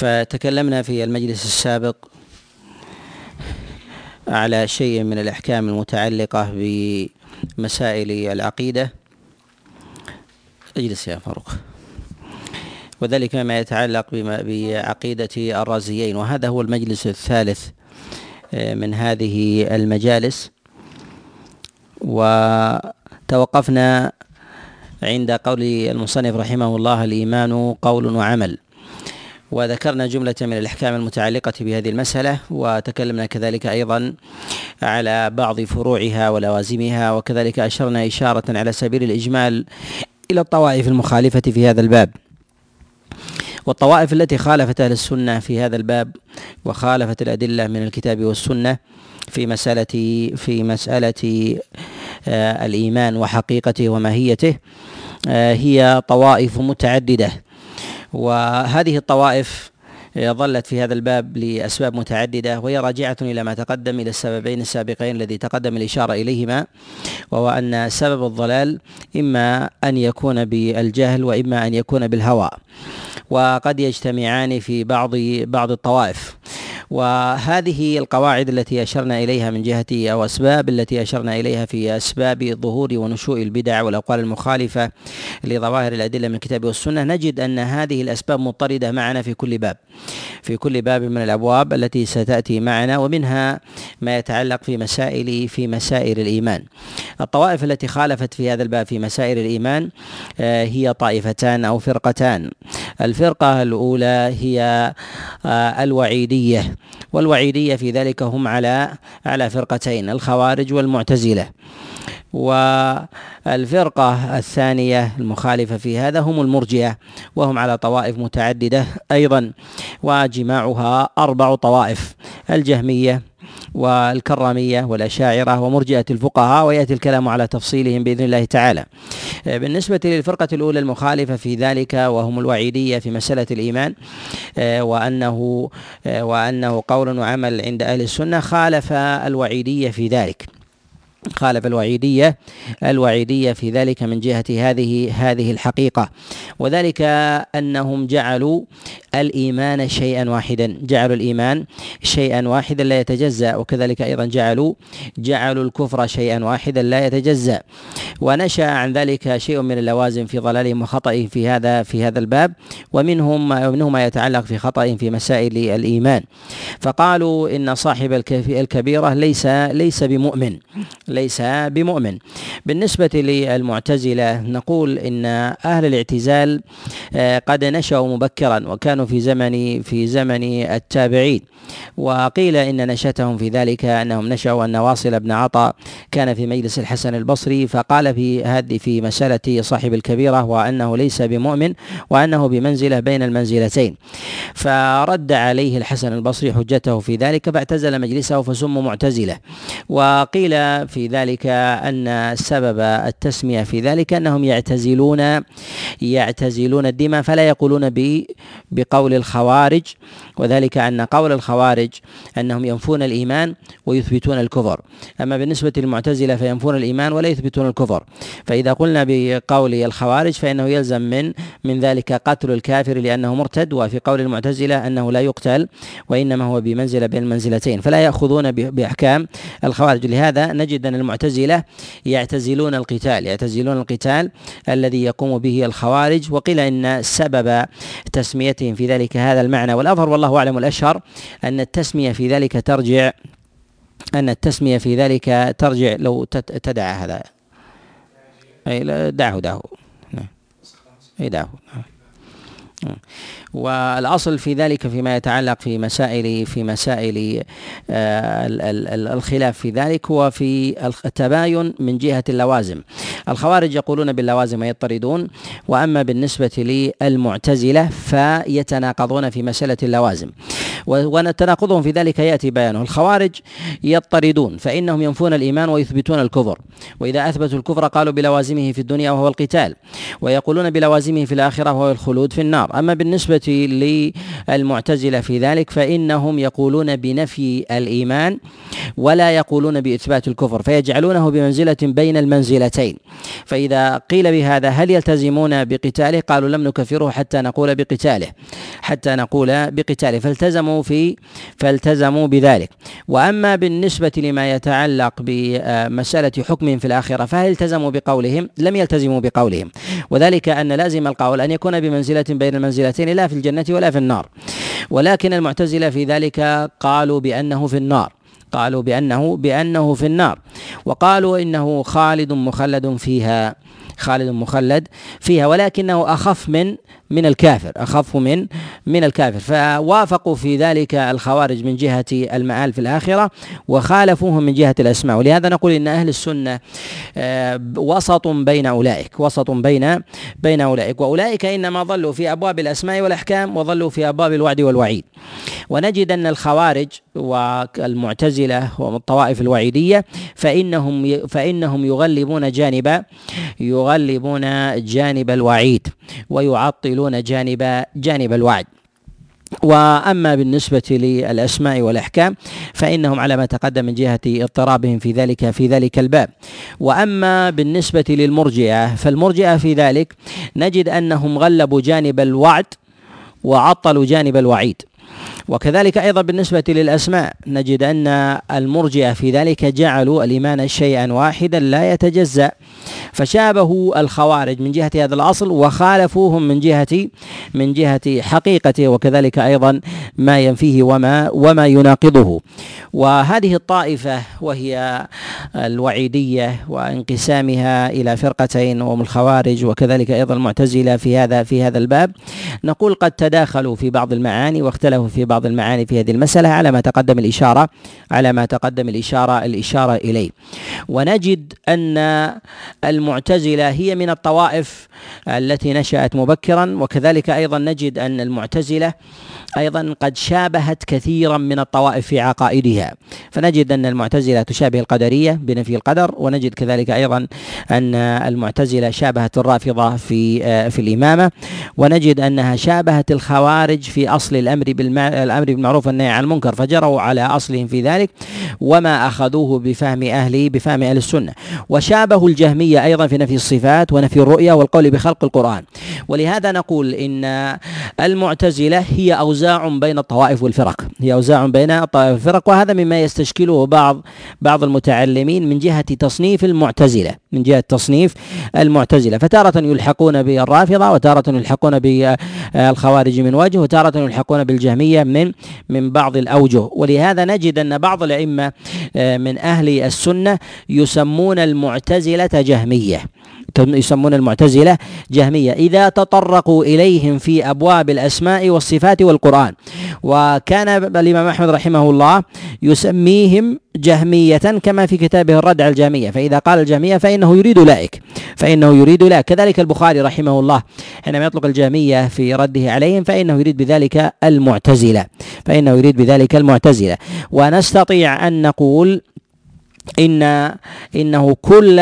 فتكلمنا في المجلس السابق على شيء من الأحكام المتعلقة بمسائل العقيدة. اجلس يا فاروق. وذلك ما يتعلق بعقيدة الرازيين. وهذا هو المجلس الثالث آه، من هذه المجالس. وتوقفنا عند قول المصنف رحمه الله الإيمان قول وعمل. وذكرنا جملة من الأحكام المتعلقة بهذه المسألة وتكلمنا كذلك أيضا على بعض فروعها ولوازمها وكذلك أشرنا إشارة على سبيل الإجمال إلى الطوائف المخالفة في هذا الباب. والطوائف التي خالفت أهل السنة في هذا الباب وخالفت الأدلة من الكتاب والسنة في مسألة في مسألة آه، الإيمان وحقيقته وماهيته آه، هي طوائف متعددة. وهذه الطوائف ظلت في هذا الباب لأسباب متعددة وهي راجعة إلى ما تقدم إلى السببين السابقين الذي تقدم الإشارة إليهما وهو أن سبب الضلال إما أن يكون بالجهل وإما أن يكون بالهوى وقد يجتمعان في بعض بعض الطوائف. وهذه القواعد التي أشرنا إليها من جهة أو أسباب التي أشرنا إليها في أسباب ظهور ونشوء البدع والأقوال المخالفة لظواهر الأدلة من الكتاب والسنة نجد أن هذه الأسباب مضطردة معنا في كل باب في كل باب من الأبواب التي ستأتي معنا ومنها ما يتعلق في مسائل في مسائل الإيمان. الطوائف التي خالفت في هذا الباب في مسائل الإيمان آه، هي طائفتان أو فرقتان. الفرقة الأولى هي آه، الوعيدية. والوعيدية في ذلك هم على على فرقتين الخوارج والمعتزلة. والفرقة الثانية المخالفة في هذا هم المرجئة وهم على طوائف متعددة أيضا وجماعها أربع طوائف الجهمية والكرامية والأشاعرة ومرجئة الفقهاء ويأتي الكلام على تفصيلهم بإذن الله تعالى. بالنسبة للفرقة الأولى المخالفة في ذلك وهم الوعيدية في مسألة الإيمان وأنه وأنه قول وعمل عند أهل السنة خالف الوعيدية في ذلك. خالف الوعيدية الوعيدية في ذلك من جهة هذه هذه الحقيقة. وذلك أنهم جعلوا الإيمان شيئا واحدا. جعلوا الإيمان شيئا واحدا لا يتجزأ وكذلك أيضا جعلوا جعلوا الكفر شيئا واحدا لا يتجزأ. ونشأ عن ذلك شيء من اللوازم في ضلالهم وخطئهم في هذا في هذا الباب ومنهم ومنهم ما يتعلق في خطئهم في مسائل الإيمان. فقالوا إن صاحب الكبيرة ليس ليس بمؤمن ليس بمؤمن. بالنسبة للمعتزلة نقول إن أهل الاعتزال آه، قد نشأوا مبكرا وكانوا في زمن في زمن التابعين. وقيل إن نشأتهم في ذلك أنهم نشأوا أن واصل بن عطاء كان في مجلس الحسن البصري فقال في هذه في مسألة صاحب الكبيرة وأنه ليس بمؤمن وأنه بمنزلة بين المنزلتين. فرد عليه الحسن البصري حجته في ذلك فاعتزل مجلسه فسموا معتزلة. وقيل في ذلك أن سبب التسمية في ذلك أنهم يعتزلون يعتزلون الدماء فلا يقولون بقول الخوارج وذلك أن قول الخوارج أنهم ينفون الإيمان ويثبتون الكفر. أما بالنسبة للمعتزلة فينفون الإيمان ولا يثبتون الكفر. فإذا قلنا بقول الخوارج فإنه يلزم من من ذلك قتل الكافر لأنه مرتد وفي قول المعتزلة أنه لا يقتل وإنما هو بمنزلة بين المنزلتين. فلا يأخذون بأحكام الخوارج. لهذا نجد أن المعتزلة يعتزلون القتال يعتزلون القتال الذي يقوم به الخوارج. وقيل إن سبب تسميتهم في ذلك هذا المعنى. والأظهر والله أعلم الاشهر أن التسمية في ذلك ترجع أن التسمية في ذلك ترجع لو تدع هذا. أي دعه دعه. نعم. أي دعه. والأصل في ذلك فيما يتعلق في مسائل في مسائل آه، الخلاف في ذلك هو في التباين من جهة اللوازم. الخوارج يقولون باللوازم ويطردون وأما بالنسبة للمعتزلة فيتناقضون في مسألة اللوازم. وتناقضهم في ذلك يأتي بيانه. الخوارج يضطردون فإنهم ينفون الإيمان ويثبتون الكفر. وإذا أثبتوا الكفر قالوا بلوازمه في الدنيا وهو القتال ويقولون بلوازمه في الآخرة وهو الخلود في النار. أما بالنسبة للمعتزلة في ذلك فإنهم يقولون بنفي الإيمان ولا يقولون بإثبات الكفر فيجعلونه بمنزلة بين المنزلتين. فإذا قيل بهذا هل يلتزمون بقتاله؟ قالوا لم نكفره حتى نقول بقتاله حتى نقول بقتاله. فالتزموا في فالتزموا بذلك. وأما بالنسبة لما يتعلق بمسألة حكمهم في الآخرة فهل التزموا بقولهم؟ لم يلتزموا بقولهم. وذلك أن لازم القول أن يكون بمنزلة بين المنزلتين لا في الجنة ولا في النار. ولكن المعتزلة في ذلك قالوا بأنه في النار. قالوا بأنه بأنه في النار. وقالوا إنه خالد مخلد فيها خالد مخلد فيها ولكنه أخف من من الكافر أخف من من الكافر. فوافقوا في ذلك الخوارج من جهة المآل في الآخرة وخالفوهم من جهة الأسماء. ولهذا نقول إن أهل السنة آه، وسط بين أولئك وسط بين بين أولئك. وأولئك إنما ضلوا في أبواب الأسماء والأحكام وضلوا في أبواب الوعد والوعيد. ونجد أن الخوارج والمعتزلة والطوائف الوعيدية فإنهم فإنهم يغلبون جانب يغلبون جانب الوعيد ويعطلون جانب جانب الوعد. وأما بالنسبة للأسماء والأحكام فإنهم على ما تقدم من جهة اضطرابهم في ذلك في ذلك الباب. وأما بالنسبة للمرجئة فالمرجئة في ذلك نجد أنهم غلبوا جانب الوعد وعطلوا جانب الوعيد. وكذلك أيضا بالنسبة للأسماء نجد أن المرجئة في ذلك جعلوا الإيمان شيئا واحدا لا يتجزأ. فشابهوا الخوارج من جهة هذا الأصل وخالفوهم من جهه من جهة حقيقته وكذلك أيضا ما ينفيه وما وما يناقضه. وهذه الطائفة وهي الوعيدية وانقسامها إلى فرقتين وهم الخوارج وكذلك أيضا المعتزلة في هذا في هذا الباب. نقول قد تداخلوا في بعض المعاني واختلفوا في بعض المعاني في هذه المسألة على ما تقدم الإشارة على ما تقدم الإشارة الإشارة إليه. ونجد أن المعتزلة هي من الطوائف التي نشأت مبكرا وكذلك أيضا نجد أن المعتزلة أيضا قد شابهت كثيرا من الطوائف في عقائدها. فنجد أن المعتزلة تشابه القدرية بنفي القدر ونجد كذلك أيضا أن المعتزلة شابهت الرافضة في في الإمامة ونجد أنها شابهت الخوارج في أصل الأمر بالمعروف والنهي عن المنكر فجروا على أصلهم في ذلك وما أخذوه بفهم أهل بفهم أهل السنة. وشابهوا الجهمية أيضا في نفي الصفات ونفي الرؤيا والقول بخلق القرآن. ولهذا نقول إن المعتزلة هي اوزان أوزاع بين الطوائف والفرق. هي أوزاع بين الطوائف والفرق وهذا مما يستشكله بعض بعض المتعلمين من جهة تصنيف المعتزلة من جهة تصنيف المعتزلة. فتارة يلحقون بالرافضة وتارة يلحقون بالخوارج من وجه وتارة يلحقون بالجهمية من من بعض الأوجه. ولهذا نجد أن بعض الأئمة من أهل السنة يسمون المعتزلة جهمية. يسمون المعتزلة جهمية. إذا تطرقوا إليهم في أبواب الأسماء والصفات والقرآن وكان الإمام أحمد رحمه الله يسميهم جهمية كما في كتابه الرد على الجهمية. فإذا قال الجهمية فإنه يريد أولئك فإنه يريد أولئك كذلك البخاري رحمه الله حينما يطلق الجهمية في رده عليهم فإنه يريد بذلك المعتزلة. فإنه يريد بذلك المعتزلة. ونستطيع أن نقول إن إنه كل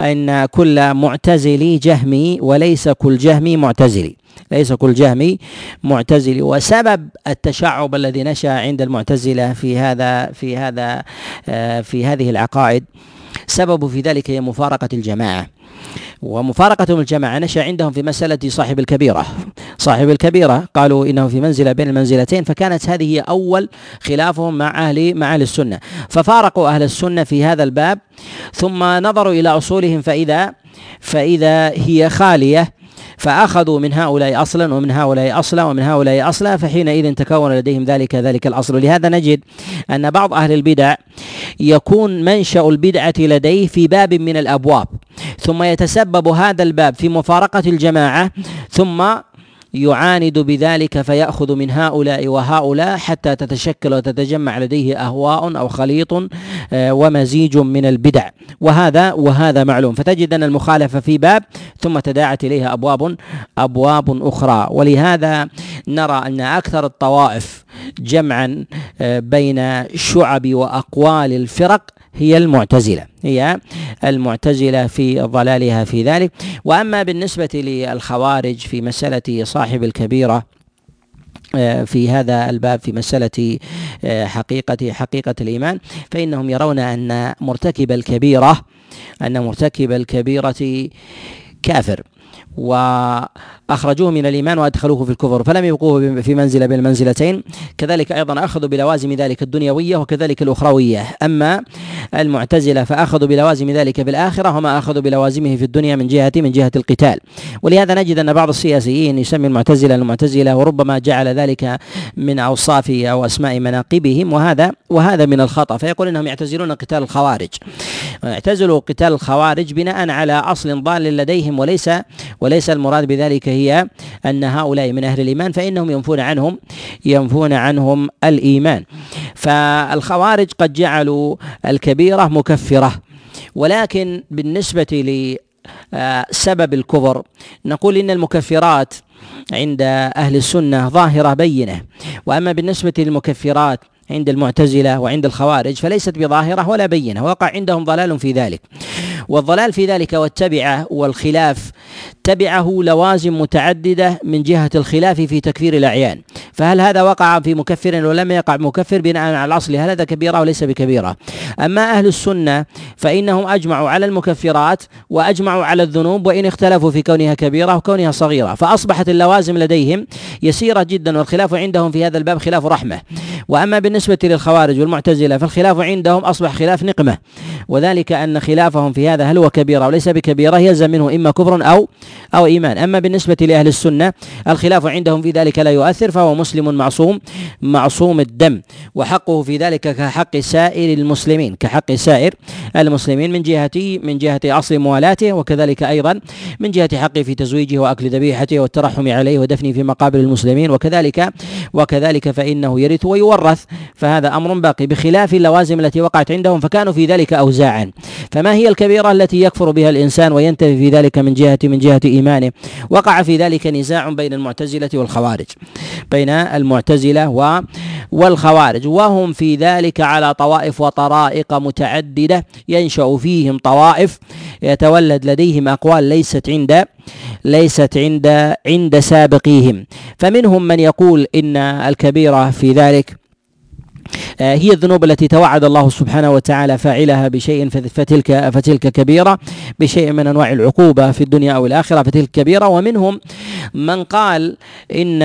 أن كل معتزلي جهمي وليس كل جهمي معتزلي. ليس كل جهمي معتزلي. وسبب التشعب الذي نشأ عند المعتزلة في هذا في هذا آه، في هذه العقائد سبب في ذلك هي مفارقة الجماعة. ومفارقتهم الجماعة نشأ عندهم في مسألة صاحب الكبيرة. صاحب الكبيرة قالوا إنه في منزلة بين المنزلتين فكانت هذه هي أول خلافهم مع أهل مع أهل السنة. ففارقوا أهل السنة في هذا الباب ثم نظروا إلى أصولهم فإذا فإذا هي خالية فأخذوا من هؤلاء أصلا ومن هؤلاء أصلا ومن هؤلاء أصلا فحينئذ تكون لديهم ذلك ذلك الأصل. ولهذا نجد أن بعض أهل البدع يكون منشأ البدعة لديه في باب من الأبواب ثم يتسبب هذا الباب في مفارقة الجماعة ثم يعاند بذلك فيأخذ من هؤلاء وهؤلاء حتى تتشكل وتتجمع لديه أهواء أو خليط آه، ومزيج من البدع. وهذا وهذا معلوم. فتجد أن المخالفة في باب ثم تداعت إليها أبواب أبواب أخرى. ولهذا نرى أن أكثر الطوائف جمعا آه، بين شعب وأقوال الفرق هي المعتزلة هي المعتزلة في ضلالها في ذلك. وأما بالنسبة للخوارج في مسألة صاحب الكبيرة آه، في هذا الباب في مسألة آه، حقيقة حقيقة الإيمان فإنهم يرون أن مرتكب الكبيرة أن مرتكب الكبيرة كافر. وأخرجوه من الإيمان وأدخلوه في الكفر فلم يبقوه في منزلة بين المنزلتين. كذلك أيضا أخذوا بلوازم ذلك الدنيوية وكذلك الأخروية. أما المعتزلة فأخذوا بلوازم ذلك في الآخرة وما أخذوا بلوازمه في الدنيا من جهة من جهة القتال. ولهذا نجد أن بعض السياسيين يسمي المعتزلة المعتزلة وربما جعل ذلك من أوصاف أو أسماء مناقبهم وهذا وهذا من الخطأ. فيقول إنهم يعتزلون قتال الخوارج. اعتزلوا قتال الخوارج بناء على أصل ضال لديهم وليس وليس المراد بذلك هي أن هؤلاء من أهل الإيمان فإنهم ينفون عنهم ينفون عنهم الإيمان. فالخوارج قد جعلوا الكبيرة مكفرة ولكن بالنسبة لسبب الكفر نقول إن المكفرات عند أهل السنة ظاهرة بينة. وأما بالنسبة للمكفرات عند المعتزلة وعند الخوارج فليست بظاهرة ولا بينة وقع عندهم ضلال في ذلك. والضلال في ذلك والتبعة والخلاف. تبعه لوازم متعددة من جهة الخلاف في تكفير الأعيان. فهل هذا وقع في مكفر ولم يقع مكفر؟ بناء على الأصل هل هذا كبيرة وليس بكبيرة. أما أهل السنة فإنهم أجمعوا على المكفرات وأجمعوا على الذنوب وإن اختلفوا في كونها كبيرة وكونها صغيرة. فأصبحت اللوازم لديهم يسيرة جدا والخلاف عندهم في هذا الباب خلاف رحمة. وأما بالنسبة للخوارج والمعتزلة فالخلاف عندهم أصبح خلاف نقمة. وذلك أن خلافهم في هذا هل هو كبيرة وليس بكبيرة يلزم منه إما كفر أو أو إيمان. أما بالنسبة لأهل السنة الخلاف عندهم في ذلك لا يؤثر فهو مسلم معصوم معصوم الدم وحقه في ذلك كحق سائر المسلمين كحق سائر المسلمين من جهة من جهة أصل موالاته وكذلك أيضا من جهة حقه في تزويجه وأكل ذبيحته والترحم عليه ودفنه في مقابر المسلمين وكذلك وكذلك فإنه يرث ويورث. فهذا أمر باقي بخلاف اللوازم التي وقعت عندهم فكانوا في ذلك أوزاعا. فما هي الكبيرة؟ التي يكفر بها الإنسان وينتهي في ذلك من جهة من جهة إيمانه. وقع في ذلك نزاع بين المعتزلة والخوارج. بين المعتزلة والخوارج. وهم في ذلك على طوائف وطرائق متعددة ينشأ فيهم طوائف يتولد لديهم أقوال ليست عند ليست عند عند سابقيهم. فمنهم من يقول إن الكبيرة في ذلك هي الذنوب التي توعد الله سبحانه وتعالى فاعلها بشيء فتلك فتلك كبيرة بشيء من أنواع العقوبة في الدنيا أو الآخرة فتلك كبيرة. ومنهم من قال إن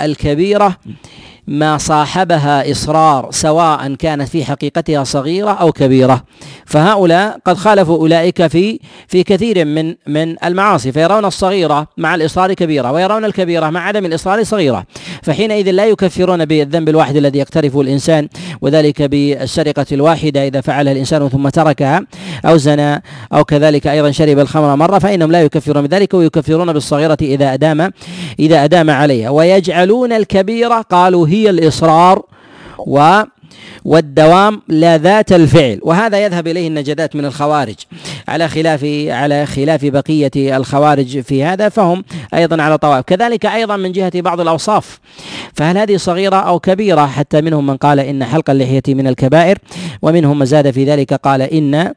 الكبيرة ما صاحبها إصرار سواء كانت في حقيقتها صغيرة أو كبيرة. فهؤلاء قد خالفوا أولئك في في كثير من من المعاصي فيرون الصغيرة مع الإصرار كبيرة ويرون الكبيرة مع عدم الإصرار صغيرة. فحينئذ لا يكفرون بالذنب الواحد الذي يقترفه الإنسان وذلك بالسرقة الواحدة إذا فعلها الإنسان ثم تركها أو زنى أو كذلك أيضا شرب الخمر مرة فإنهم لا يكفرون بذلك ويكفرون بالصغيرة إذا أدام إذا أدام عليها. ويجعلون الكبيرة قالوا هي الإصرار و والدوام لا ذات الفعل وهذا يذهب إليه النجدات من الخوارج. على خلاف على خلاف بقية الخوارج في هذا فهم أيضا على طوائف كذلك أيضا من جهة بعض الأوصاف. فهل هذه صغيرة أو كبيرة؟ حتى منهم من قال إن حلق اللحية من الكبائر ومنهم من زاد في ذلك قال إن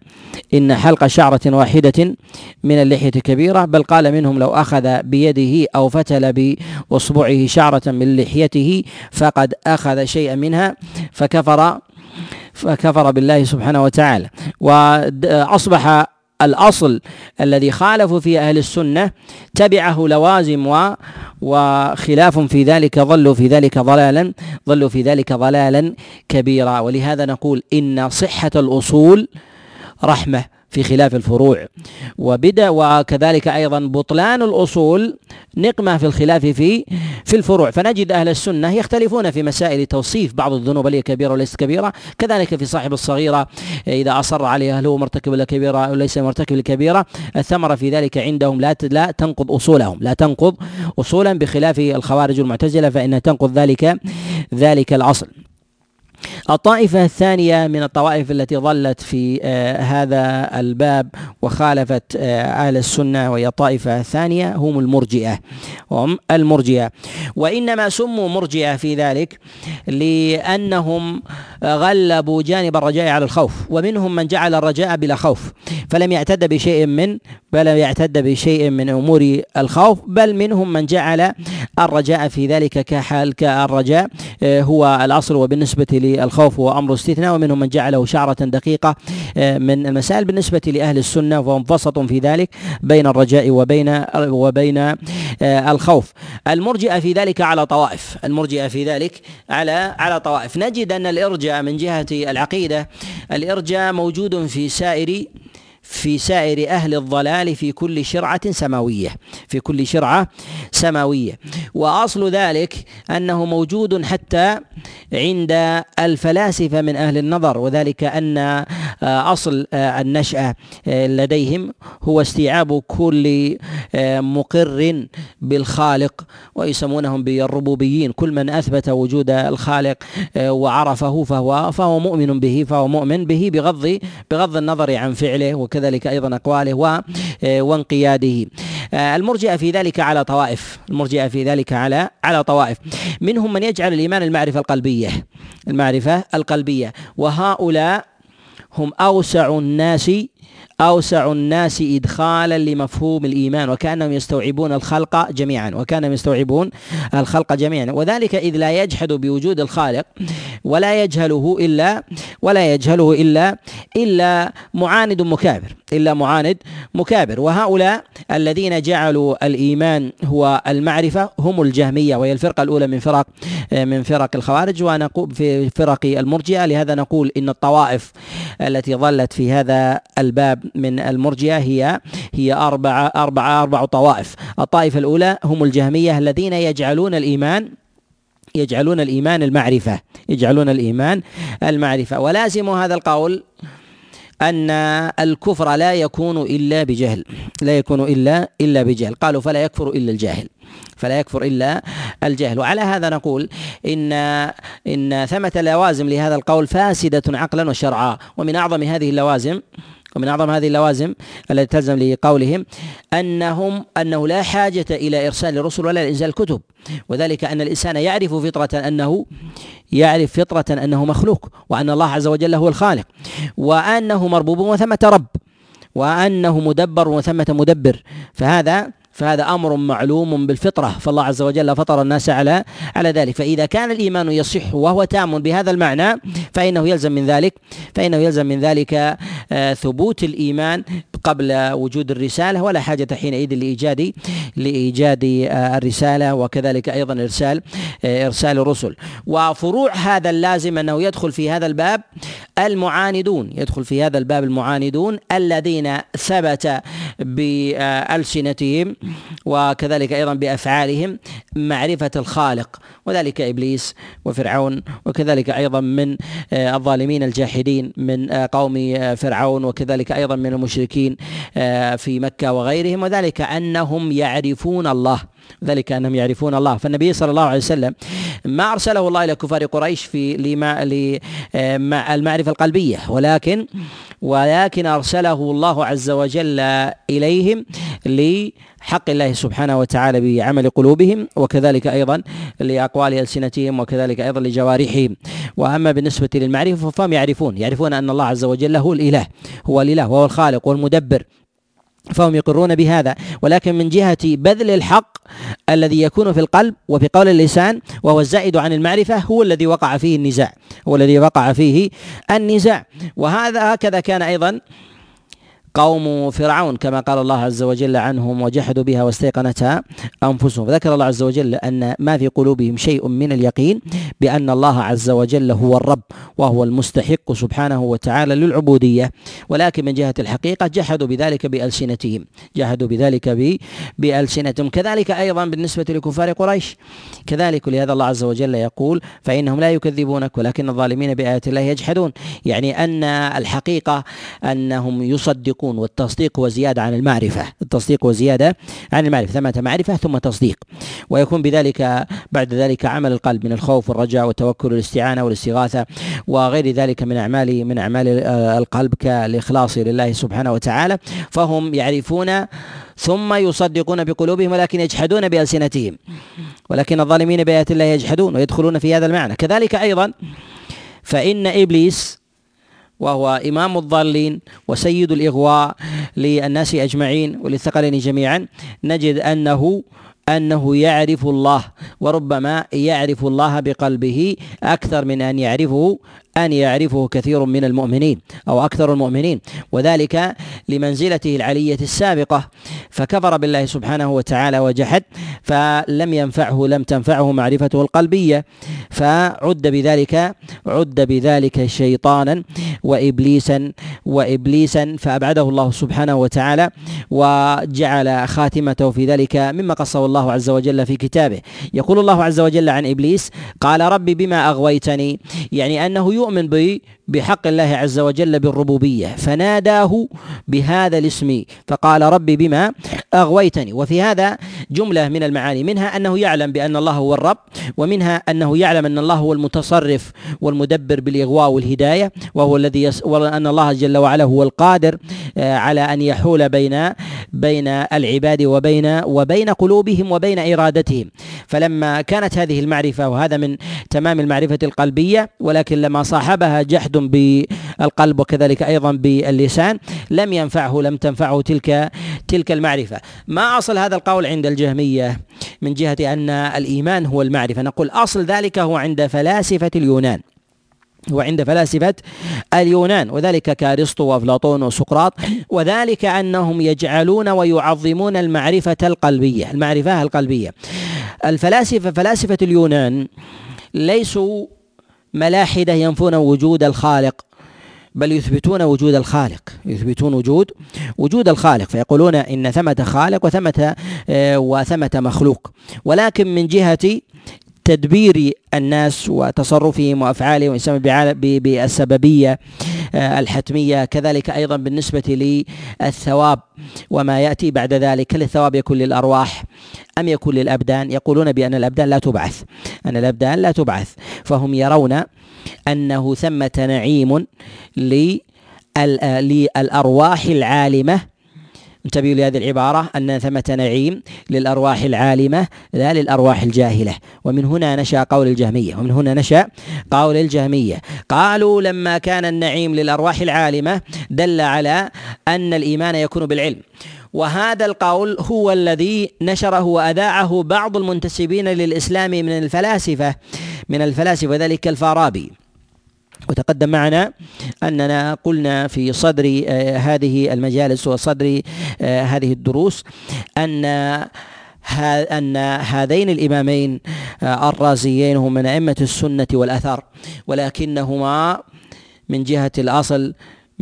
إن حلق شعرة واحدة من اللحية كبيرة بل قال منهم لو أخذ بيده أو فتل بأصبعه شعرة من لحيته فقد أخذ شيئا منها فكفر فكفر بالله سبحانه وتعالى. واصبح الأصل الذي خالفوا في أهل السنة تبعه لوازم وخلاف في ذلك ظلوا في ذلك ضلالا ظلوا في ذلك ضلالا كبيرا. ولهذا نقول إن صحة الأصول رحمة. في خلاف الفروع. وبدأ وكذلك أيضا بطلان الأصول نقمة في الخلاف في في الفروع. فنجد أهل السنة يختلفون في مسائل توصيف بعض الذنوب هل هي كبيره وليست كبيرة. كذلك في صاحب الصغيرة إذا أصر عليها هل هو مرتكب لكبيره أو ليس مرتكب لكبيره الثمرة في ذلك عندهم لا لا تنقض أصولهم. لا تنقض اصولا بخلاف الخوارج المعتزلة فانها تنقض ذلك ذلك الأصل. الطائفة الثانية من الطوائف التي ظلت في آه، هذا الباب وخالفت آه، أهل السنة وهي الطائفة الثانية هم المرجئة. هم المرجئة. وإنما سموا مرجئة في ذلك لأنهم غلبوا جانب الرجاء على الخوف ومنهم من جعل الرجاء بلا خوف فلم يعتد بشيء من بل يعتد بشيء من أمور الخوف بل منهم من جعل الرجاء في ذلك كحال كالرجاء آه، هو الأصل وبالنسبة للخوف هو أمر استثناء ومنهم من جعله شعرة دقيقة آه، من المسائل بالنسبة لأهل السنة فهم وسط في ذلك بين الرجاء وبين وبين آه، الخوف. المرجئة في ذلك على طوائف. المرجئة في ذلك على على طوائف. نجد أن الإرجاء من جهة العقيدة الإرجاء موجود في سائر في سائر أهل الضلال في كل شرعة سماوية في كل شرعة سماوية. وأصل ذلك أنه موجود حتى عند الفلاسفة من أهل النظر وذلك أن آه، أصل آه، النشأة آه، لديهم هو استيعاب كل مقر بالخالق ويسمونهم بالربوبيين. كل من أثبت وجود الخالق وعرفه فهو فهو مؤمن به فهو مؤمن به بغض بغض النظر عن فعله وكذلك أيضا أقواله آه، وانقياده. آه، المرجئة في ذلك على طوائف. المرجئة في ذلك على على طوائف. منهم من يجعل الإيمان المعرفة القلبية. المعرفة القلبية. وهؤلاء هم أوسع الناس أوسع الناس إدخالا لمفهوم الإيمان وكأنهم يستوعبون الخلق جميعا وكأنهم يستوعبون الخلق جميعا. وذلك إذ لا يجحد بوجود الخالق ولا يجهله إلا ولا يجهله إلا إلا معاند مكابر إلا معاند مكابر. وهؤلاء الذين جعلوا الإيمان هو المعرفة هم الجهمية. وهي الفرقة الأولى من فرق من فرق الخوارج. ونقول في فرق المرجئة. لهذا نقول إن الطوائف التي ظلت في هذا الباب من المرجئة هي هي أربعة أربعة أربع طوائف. الطائفة الأولى هم الجهمية الذين يجعلون الإيمان يجعلون الإيمان المعرفة يجعلون الإيمان المعرفة. ولازم هذا القول أن الكفر لا يكون إلا بجهل لا يكون إلا إلا بجهل. قالوا فلا يكفر إلا الجاهل فلا يكفر إلا الجاهل. وعلى هذا نقول إن إن ثمة لوازم لهذا القول فاسدة عقلا وشرعا. ومن أعظم هذه اللوازم ومن أعظم هذه اللوازم التي تلزم لقولهم انهم أنه لا حاجة إلى إرسال الرسل ولا انزال الكتب. وذلك أن الإنسان يعرف فطرة انه يعرف فطرة أنه مخلوق وأن الله عز وجل هو الخالق. وأنه مربوب وثمة رب وأنه مدبر وثمة مدبر. فهذا فهذا أمر معلوم بالفطرة. فالله عز وجل فطر الناس على على ذلك. فإذا كان الإيمان يصح وهو تام بهذا المعنى فإنه يلزم من ذلك فإنه يلزم من ذلك آه، ثبوت الإيمان قبل وجود الرسالة. ولا حاجة حينئذ لايجاد لإيجاد آه، الرسالة وكذلك أيضا ارسال آه، إرسال الرسل. وفروع هذا اللازم أنه يدخل في هذا الباب المعاندون. يدخل في هذا الباب المعاندون الذين ثبت بألسنتهم وكذلك أيضا بأفعالهم معرفة الخالق وذلك إبليس وفرعون وكذلك أيضا من آه، الظالمين الجاحدين من آه، قوم آه، فرعون وكذلك أيضا من المشركين في مكة وغيرهم وذلك أنهم يعرفون الله ذلك أنهم يعرفون الله. فالنبي صلى الله عليه وسلم ما أرسله الله إلى كفار قريش في لما المعرفة القلبية ولكن ولكن أرسله الله عز وجل إليهم لحق الله سبحانه وتعالى بعمل قلوبهم وكذلك أيضا لأقوال ألسنتهم وكذلك أيضا لجوارحهم. وأما بالنسبة للمعرفة فهم يعرفون يعرفون أن الله عز وجل هو الإله هو الإله وهو الخالق والمدبر فهم يقرون بهذا. ولكن من جهة بذل الحق الذي يكون في القلب وفي قول اللسان وهو الزائد عن المعرفة هو الذي وقع فيه النزاع هو الذي وقع فيه النزاع. وهذا هكذا كان أيضا قوم فرعون كما قال الله عز وجل عنهم وجحدوا بها واستيقنتها أنفسهم. ذكر الله عز وجل أن ما في قلوبهم شيء من اليقين بأن الله عز وجل هو الرب وهو المستحق سبحانه وتعالى للعبودية. ولكن من جهة الحقيقة جحدوا بذلك بألسنتهم. جحدوا بذلك بألسنتهم. كذلك أيضا بالنسبة لكفار قريش. كذلك لهذا الله عز وجل يقول فإنهم لا يكذبونك ولكن الظالمين بآيات الله يجحدون. يعني أن الحقيقة أنهم يصدقون يكون والتصديق هو زيادة عن المعرفة. التصديق هو زيادة عن المعرفة. ثمة معرفة ثم تصديق. ويكون بذلك بعد ذلك عمل القلب من الخوف والرجاء والتوكل والاستعانة والاستغاثة وغير ذلك من أعمال من أعمال القلب كالإخلاص لله سبحانه وتعالى. فهم يعرفون ثم يصدقون بقلوبهم ولكن يجحدون بألسنتهم. ولكن الظالمين بآيات الله يجحدون ويدخلون في هذا المعنى. كذلك أيضا فإن إبليس وهو إمام الضالين وسيد الإغواء للناس أجمعين وللثقلين جميعا. نجد أنه أنه يعرف الله وربما يعرف الله بقلبه أكثر من أن يعرفه أن يعرفه كثير من المؤمنين أو أكثر المؤمنين وذلك لمنزلته العلية السابقة. فكفر بالله سبحانه وتعالى وجحد فلم ينفعه لم تنفعه معرفته القلبية. فعد بذلك عد بذلك شيطانا وإبليسا وإبليسا فأبعده الله سبحانه وتعالى وجعل خاتمته في ذلك مما قصه الله عز وجل في كتابه. يقول الله عز وجل عن إبليس قال رب بما أغويتني يعني أنه يؤمن بحق الله عز وجل بالربوبية فناداه بهذا الاسم فقال رب بما أغويتني. وفي هذا جملة من المعاني منها أنه يعلم بأن الله هو الرب ومنها أنه يعلم أن الله هو المتصرف والمدبر بالإغواء والهداية وهو الذي يس وأن الله جل وعلا هو القادر آه، على أن يحول بين بين العباد وبين وبين قلوبهم وبين إرادتهم. فلما كانت هذه المعرفة وهذا من تمام المعرفة القلبية ولكن لما صاحبها جحد بالقلب وكذلك أيضا باللسان. لم ينفعه لم تنفعه تلك تلك المعرفة. ما أصل هذا القول عند الجهمية؟ من جهة أن الإيمان هو المعرفة. نقول أصل ذلك هو عند فلاسفة اليونان. وعند فلاسفة اليونان. وذلك كأرسطو وأفلاطون وسقراط. وذلك أنهم يجعلون ويعظمون المعرفة القلبية. المعرفة القلبية. الفلاسفة فلاسفة اليونان ليسوا ملاحدة ينفون وجود الخالق بل يثبتون وجود الخالق يثبتون وجود وجود الخالق فيقولون إن ثمة خالق وثمة آه، وثمة مخلوق. ولكن من جهة تدبير الناس وتصرفهم وأفعالهم ويسمى بالسببية آه، الحتمية كذلك أيضا بالنسبة للثواب وما يأتي بعد ذلك. هل الثواب يكون للأرواح أم يكون للأبدان؟ يقولون بأن الأبدان لا تبعث. أن الأبدان لا تبعث. فهم يرون أنه ثمة نعيم للأرواح العالمة انتبهوا لهذه العبارة أن ثمة نعيم للأرواح العالمة لا للأرواح الجاهلة. ومن هنا نشأ قول الجهمية. ومن هنا نشأ قول الجهمية. قالوا لما كان النعيم للأرواح العالمة دل على أن الإيمان يكون بالعلم. وهذا القول هو الذي نشره وأذاعه بعض المنتسبين للإسلام من الفلاسفة من الفلاسفة ذلك الفارابي. وتقدم معنا أننا قلنا في صدر آه، هذه المجالس وصدر آه، هذه الدروس أن أن هذين الإمامين آه، الرازيين هم من أئمة السنة والاثر ولكنهما من جهة الأصل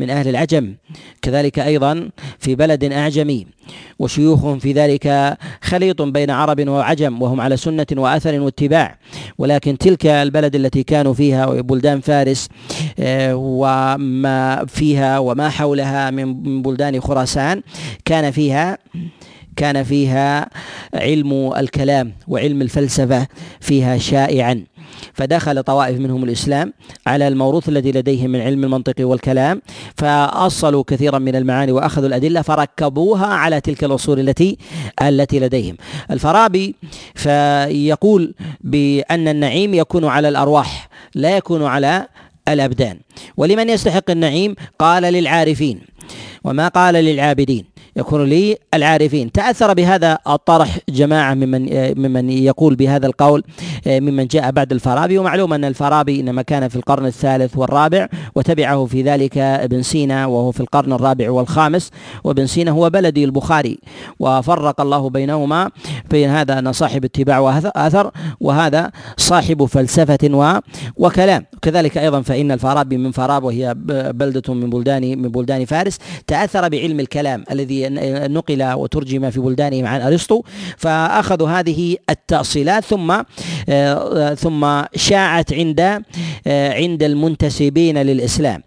من أهل العجم كذلك أيضا في بلد أعجمي وشيوخهم في ذلك خليط بين عرب وعجم وهم على سنة وأثر واتباع. ولكن تلك البلد التي كانوا فيها بلدان فارس آه، وما فيها وما حولها من بلدان خراسان كان فيها كان فيها علم الكلام وعلم الفلسفة فيها شائعا. فدخل طوائف منهم الإسلام على الموروث الذي لديهم من علم المنطق والكلام فأصلوا كثيرا من المعاني وأخذوا الأدلة فركبوها على تلك الأصول التي التي لديهم. الفارابي فيقول بأن النعيم يكون على الأرواح لا يكون على الأبدان. ولمن يستحق النعيم؟ قال للعارفين. وما قال للعابدين. يكون للعارفين تأثر بهذا الطرح جماعة ممن ممن يقول بهذا القول ممن جاء بعد الفارابي. ومعلوم أن الفارابي إنما كان في القرن الثالث والرابع وتبعه في ذلك ابن سينا وهو في القرن الرابع والخامس. وابن سينا هو بلدي البخاري. وفرق الله بينهما بين هذا أن صاحب اتباع وأثر وهذا صاحب فلسفة وكلام. كذلك أيضا فإن الفارابي من فاراب وهي بلدة من بلدان من بلدان فارس. تأثر بعلم الكلام الذي نقل وترجم في بلدانهم عن أرسطو فأخذوا هذه التأصيلات ثم ثم شاعت عند عند المنتسبين للإسلام.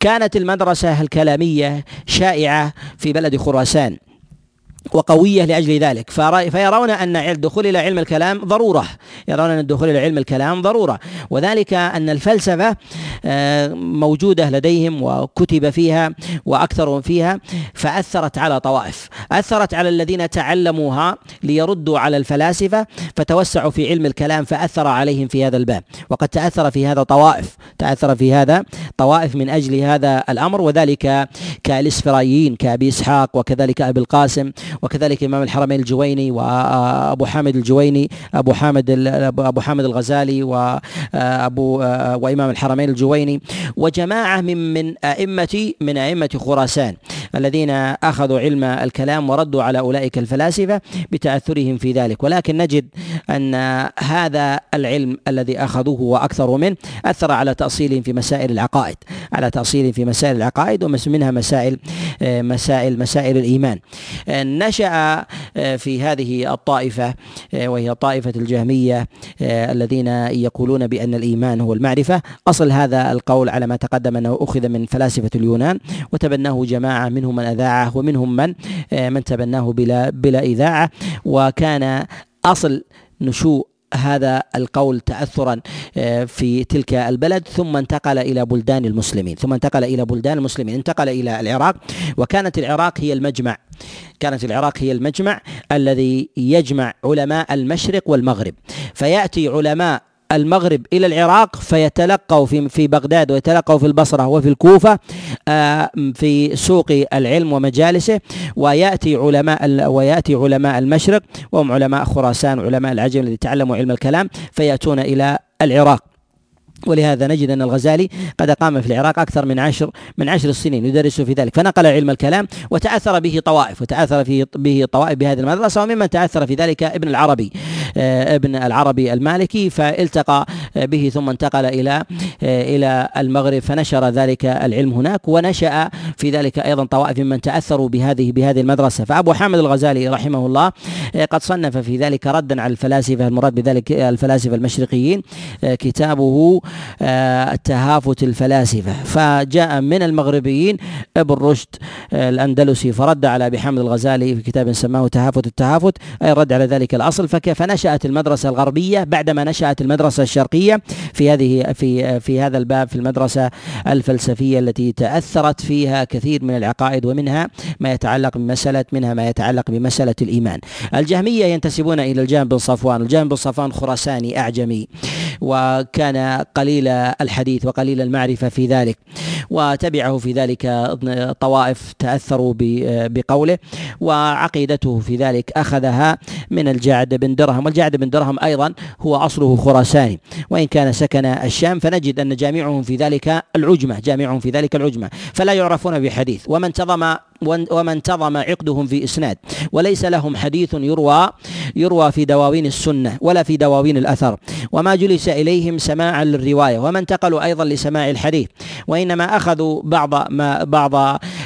كانت المدرسة الكلامية شائعة في بلد خراسان. وقوية لأجل ذلك. فيرون أن الدخول إلى علم الكلام ضرورة. يرون أن الدخول إلى علم الكلام ضرورة. وذلك أن الفلسفة آه، موجودة لديهم وكتب فيها وأكثر فيها فأثرت على طوائف. أثرت على الذين تعلموها ليردوا على الفلاسفة فتوسعوا في علم الكلام فأثر عليهم في هذا الباب. وقد تأثر في هذا طوائف. تأثر في هذا طوائف من أجل هذا الأمر وذلك كالإسفرايين كأبي إسحاق وكذلك أبي القاسم وكذلك إمام الحرمين الجويني وأبو حامد الجويني أبو حامد أبو حامد الغزالي وأبو وإمام الحرمين الجويني. وجماعة من من أئمة من أئمة خراسان الذين أخذوا علم الكلام وردوا على أولئك الفلاسفة بتأثرهم في ذلك. ولكن نجد أن هذا العلم الذي أخذوه وأكثروا منه أثر على تأصيلهم في مسائل العقائد على تأصيلهم في مسائل العقائد ومنها مسائل مسائل مسائل الإيمان. نشأ في هذه الطائفة وهي طائفة الجهمية الذين يقولون بأن الإيمان هو المعرفة. أصل هذا القول على ما تقدم أنه أخذ من فلاسفة اليونان وتبناه جماعة منهم من أذاعه ومنهم من من تبناه بلا بلا إذاعة. وكان أصل نشوء هذا القول تاثرا آه، في تلك البلد. ثم انتقل إلى بلدان المسلمين ثم انتقل إلى بلدان المسلمين. انتقل إلى العراق وكانت العراق هي المجمع كانت العراق هي المجمع الذي يجمع علماء المشرق والمغرب. فيأتي علماء المغرب إلى العراق فيتلقوا في في بغداد ويتلقوا في البصرة وفي الكوفة آه، في سوق العلم ومجالسه ويأتي علماء ويأتي علماء المشرق وهم علماء خراسان وعلماء العجم الذي تعلموا علم الكلام فيأتون إلى العراق. ولهذا نجد أن الغزالي قد اقام في العراق أكثر من عشر من عشر سنين يدرس في ذلك. فنقل علم الكلام وتأثر به طوائف وتأثر فيه به طوائف بهذه المدرسة وممن تأثر في ذلك ابن العربي. ابن العربي المالكي فالتقى به ثم انتقل إلى آه، إلى المغرب فنشر ذلك العلم هناك ونشأ في ذلك أيضا طوائف ممن تأثروا بهذه بهذه المدرسة. فأبو حامد الغزالي رحمه الله آه، قد صنف في ذلك ردا على الفلاسفة المراد بذلك الفلاسفة المشرقيين كتابه التهافت الفلاسفة. فجاء من المغربيين ابن رشد الأندلسي فرد على أبي حامد الغزالي في كتاب سماه تهافت التهافت أي رد على ذلك الأصل فكيف نشأت المدرسة الغربية بعدما نشأت المدرسة الشرقية في هذه في في هذا الباب في المدرسة الفلسفية التي تأثرت فيها كثير من العقائد ومنها ما يتعلق بمسألة منها ما يتعلق بمسألة الإيمان. الجهمية ينتسبون إلى الجهم بن صفوان. الجهم بن صفوان خراساني أعجمي وكان قليل الحديث وقليل المعرفة في ذلك وتبعه في ذلك طوائف تأثروا بقوله وعقيدته في ذلك أخذها من الجعد بن درهم والجعد بن درهم أيضا هو أصله خراساني. وإن كان سكن الشام فنجد أن جامعهم في ذلك العجمة جامعهم في ذلك العجمة فلا يعرفون بحديث. ومن انتظم ومن انتظم عقدهم في إسناد. وليس لهم حديث يروى يروى في دواوين السنة ولا في دواوين الأثر. وما جلس إليهم سماعا للرواية. وما انتقلوا أيضا لسماع الحديث. وإنما أخذوا بعض ما بعض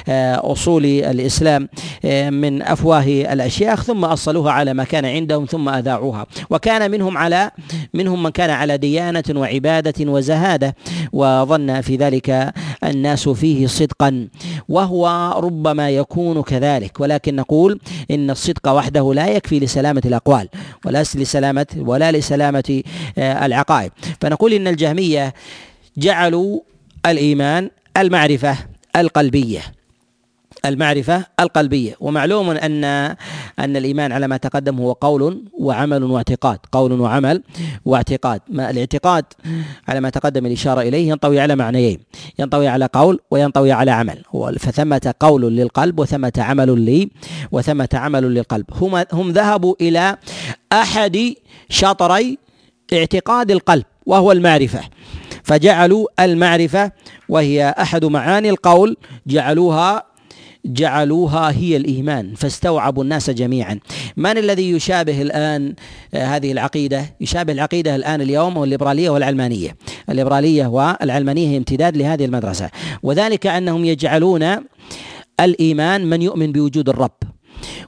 آه، أصول الإسلام آه، من أفواه الأشياخ ثم أصلوها على ما كان عندهم ثم أذاعوها. وكان منهم على منهم من كان على ديانة وعبادة وزهادة. وظن في ذلك الناس فيه صدقا. وهو ربما يكون كذلك. ولكن نقول إن الصدق وحده لا يكفي لسلامة الأقوال ولا لسلامه ولا لسلامة آه، العقائد. فنقول إن الجهمية جعلوا الإيمان المعرفة القلبية. المعرفة القلبية. ومعلوم أن أن الإيمان على ما تقدم هو قول وعمل واعتقاد قول وعمل واعتقاد. ما الاعتقاد على ما تقدم الإشارة إليه ينطوي على معنيين ينطوي على قول وينطوي على عمل. فثمة قول للقلب وثمة عمل لي وثمة عمل للقلب. هم هم ذهبوا إلى أحد شطري اعتقاد القلب وهو المعرفة. فجعلوا المعرفة وهي أحد معاني القول جعلوها جعلوها هي الإيمان فاستوعبوا الناس جميعا. من الذي يشابه الآن آه، هذه العقيدة؟ يشابه العقيدة الآن اليوم هو الليبرالية والعلمانية. الليبرالية والعلمانية هي امتداد لهذه المدرسة. وذلك أنهم يجعلون الإيمان من يؤمن بوجود الرب.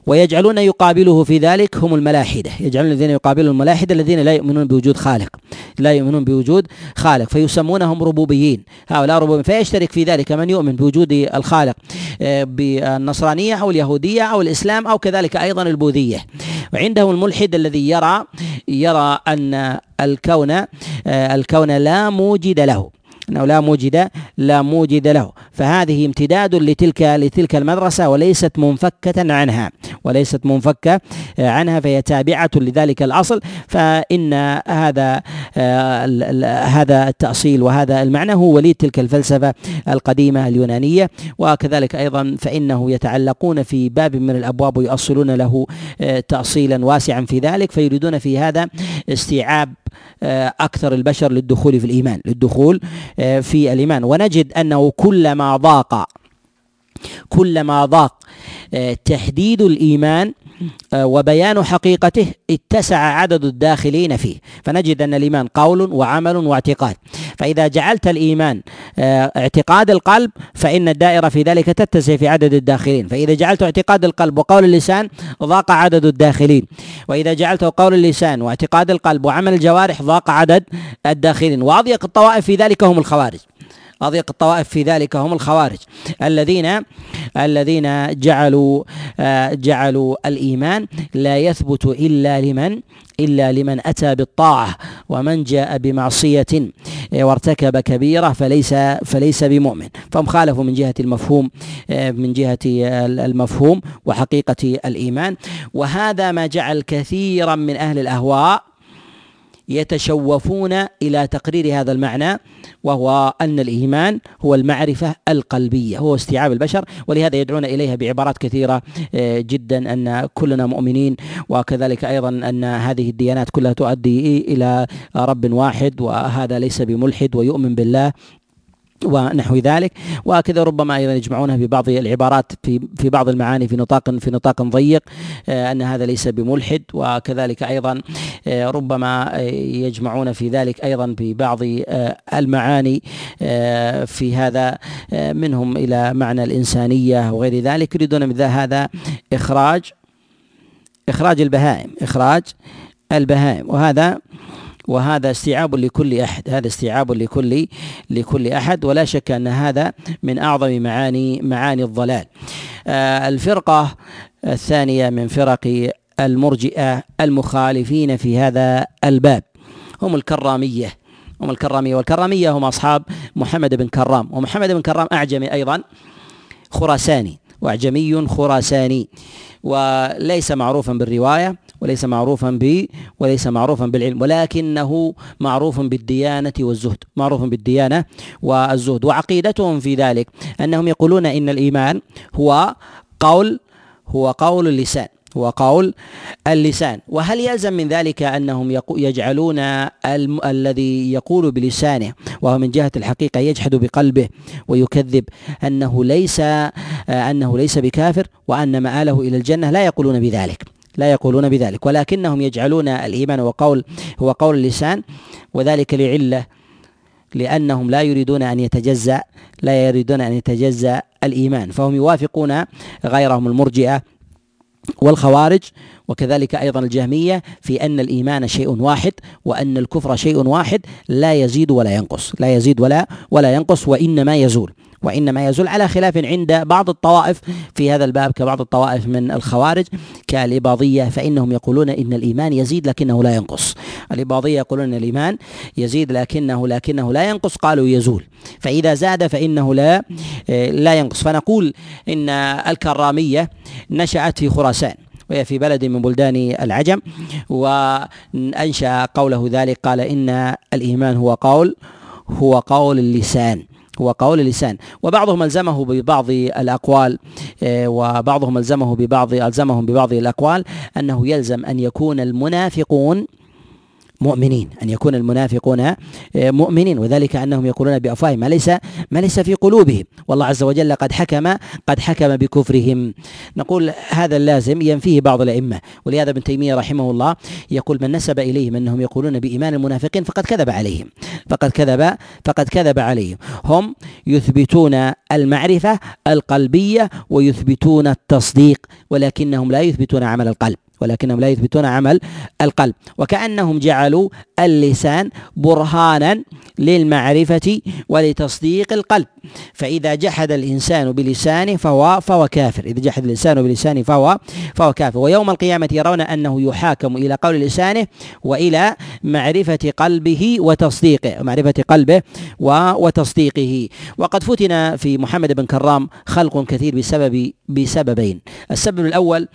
ويجعلون يقابله في ذلك هم الملاحدة. يجعلون الذين يقابلون الملاحدة الذين لا يؤمنون بوجود خالق. لا يؤمنون بوجود خالق. فيسمونهم ربوبيين. هؤلاء ربوبيين. فيشترك في ذلك من يؤمن بوجود الخالق آه، بالنصرانية أو اليهودية أو الإسلام أو كذلك أيضا البوذية. وعندهم الملحد الذي يرى يرى أن الكون آه، الكون لا موجد له. انه لا موجد لا موجد له. فهذه امتداد لتلك لتلك المدرسة وليست منفكة عنها. وليست منفكة عنها فهي تابعة لذلك الأصل. فإن هذا هذا التأصيل وهذا المعنى هو وليد تلك الفلسفة القديمة اليونانية. وكذلك أيضا فإنه يتعلقون في باب من الأبواب ويؤصلون له تاصيلا واسعا في ذلك. فيريدون في هذا استيعاب أكثر البشر للدخول في الإيمان للدخول آه، في الإيمان. ونجد أنه كلما ضاق كلما ضاق آه، تحديد الإيمان آه، وبيان حقيقته اتسع عدد الداخلين فيه. فنجد أن الإيمان قول وعمل واعتقاد. فإذا جعلت الإيمان اعتقاد القلب فإن الدائرة في ذلك تتسع في عدد الداخلين. فإذا جعلت اعتقاد القلب وقول اللسان ضاق عدد الداخلين. وإذا جعلته قول اللسان واعتقاد القلب وعمل الجوارح ضاق عدد الداخلين. واضيق الطوائف في ذلك هم الخوارج. أضيق الطوائف في ذلك هم الخوارج. الذين الذين جعلوا آه، جعلوا الإيمان لا يثبت إلا لمن إلا لمن أتى بالطاعة ومن جاء بمعصية آه، وارتكب كبيرة فليس فليس بمؤمن. فهم خالفوا من جهة المفهوم آه، من جهة المفهوم وحقيقة الإيمان. وهذا ما جعل كثيرا من أهل الأهواء يتشوفون إلى تقرير هذا المعنى وهو أن الإيمان هو المعرفة القلبية هو استيعاب البشر ولهذا يدعون إليها بعبارات كثيرة آه، جدا أن كلنا مؤمنين وكذلك أيضا أن هذه الديانات كلها تؤدي إلى رب واحد وهذا ليس بملحد ويؤمن بالله ونحو ذلك. وكذا ربما أيضا يجمعونها في بعض العبارات في في بعض المعاني في نطاق في نطاق ضيق آه، أن هذا ليس بملحد. وكذلك أيضا آه، ربما يجمعون في ذلك أيضا في بعض آه، المعاني في هذا منهم إلى معنى الإنسانية وغير ذلك. يريدون من هذا إخراج إخراج البهائم إخراج البهائم. وهذا وهذا استيعاب لكل أحد هذا استيعاب لكل لكل أحد ولا شك أن هذا من أعظم معاني معاني الضلال. آه، الفرقة الثانية من فرق المرجئة المخالفين في هذا الباب هم الكرامية هم الكرامية والكرامية هم أصحاب محمد بن كرام ومحمد بن كرام أعجمي أيضا خراساني وأعجمي خراساني وليس معروفا بالرواية. وليس معروفا ب وليس معروفا بالعلم ولكنه معروف بالديانة والزهد معروف بالديانة والزهد. وعقيدتهم في ذلك أنهم يقولون إن الإيمان هو قول هو قول اللسان هو قول اللسان. وهل يلزم من ذلك أنهم يجعلون الم... الذي يقول بلسانه وهو من جهة الحقيقة يجحد بقلبه ويكذب أنه ليس أنه ليس بكافر وأن مآله إلى الجنة؟ لا يقولون بذلك. لا يقولون بذلك ولكنهم يجعلون الإيمان وقول هو قول اللسان وذلك لعلة لأنهم لا يريدون أن يتجزأ لا يريدون أن يتجزأ الإيمان فهم يوافقون غيرهم المرجئة والخوارج وكذلك أيضا الجهمية في أن الإيمان شيء واحد وأن الكفر شيء واحد لا يزيد ولا ينقص لا يزيد ولا ولا ينقص وإنما يزول. وإنما يزول على خلاف عند بعض الطوائف. في هذا الباب كبعض الطوائف من الخوارج كالإباضية فإنهم يقولون إن الإيمان يزيد لكنه لا ينقص. الإباضية يقولون إن الإيمان يزيد لكنه لكنه لا ينقص قالوا يزول. فإذا زاد فإنه لا لا ينقص. فنقول إن الكرامية نشأت في خراسان وهي في بلد من بلدان العجم وأنشأ قوله ذلك قال إن الإيمان هو قول هو قول اللسان. هو قول اللسان وبعضهم ألزمه ببعض الأقوال آه، وبعضهم ألزمه ببعض ألزمهم ببعض الأقوال أنه يلزم أن يكون المنافقون مؤمنين أن يكون المنافقون آه، مؤمنين. وذلك أنهم يقولون بأفواههم ما ليس ما ليس في قلوبهم. والله عز وجل قد حكم قد حكم بكفرهم. نقول هذا اللازم ينفيه بعض الأئمة. ولهذا ابن تيمية رحمه الله يقول من نسب إليهم أنهم يقولون بإيمان المنافقين فقد كذب عليهم. فقد كذب فقد كذب عليهم. هم يثبتون المعرفة القلبية ويثبتون التصديق ولكنهم لا يثبتون عمل القلب. ولكنهم لا يثبتون عمل القلب. وكأنهم جعلوا اللسان برهانا للمعرفة ولتصديق القلب. فإذا جحد الإنسان بلسانه فهو فهو كافر. إذا جحد الإنسان بلسانه فهو فهو كافر. ويوم القيامة يرون أنه يحاكم إلى قول لسانه وإلى معرفة قلبه وتصديقه معرفة قلبه وتصديقه. وقد فتن في محمد بن كرام خلق كثير بسبب بسببين. السبب الأول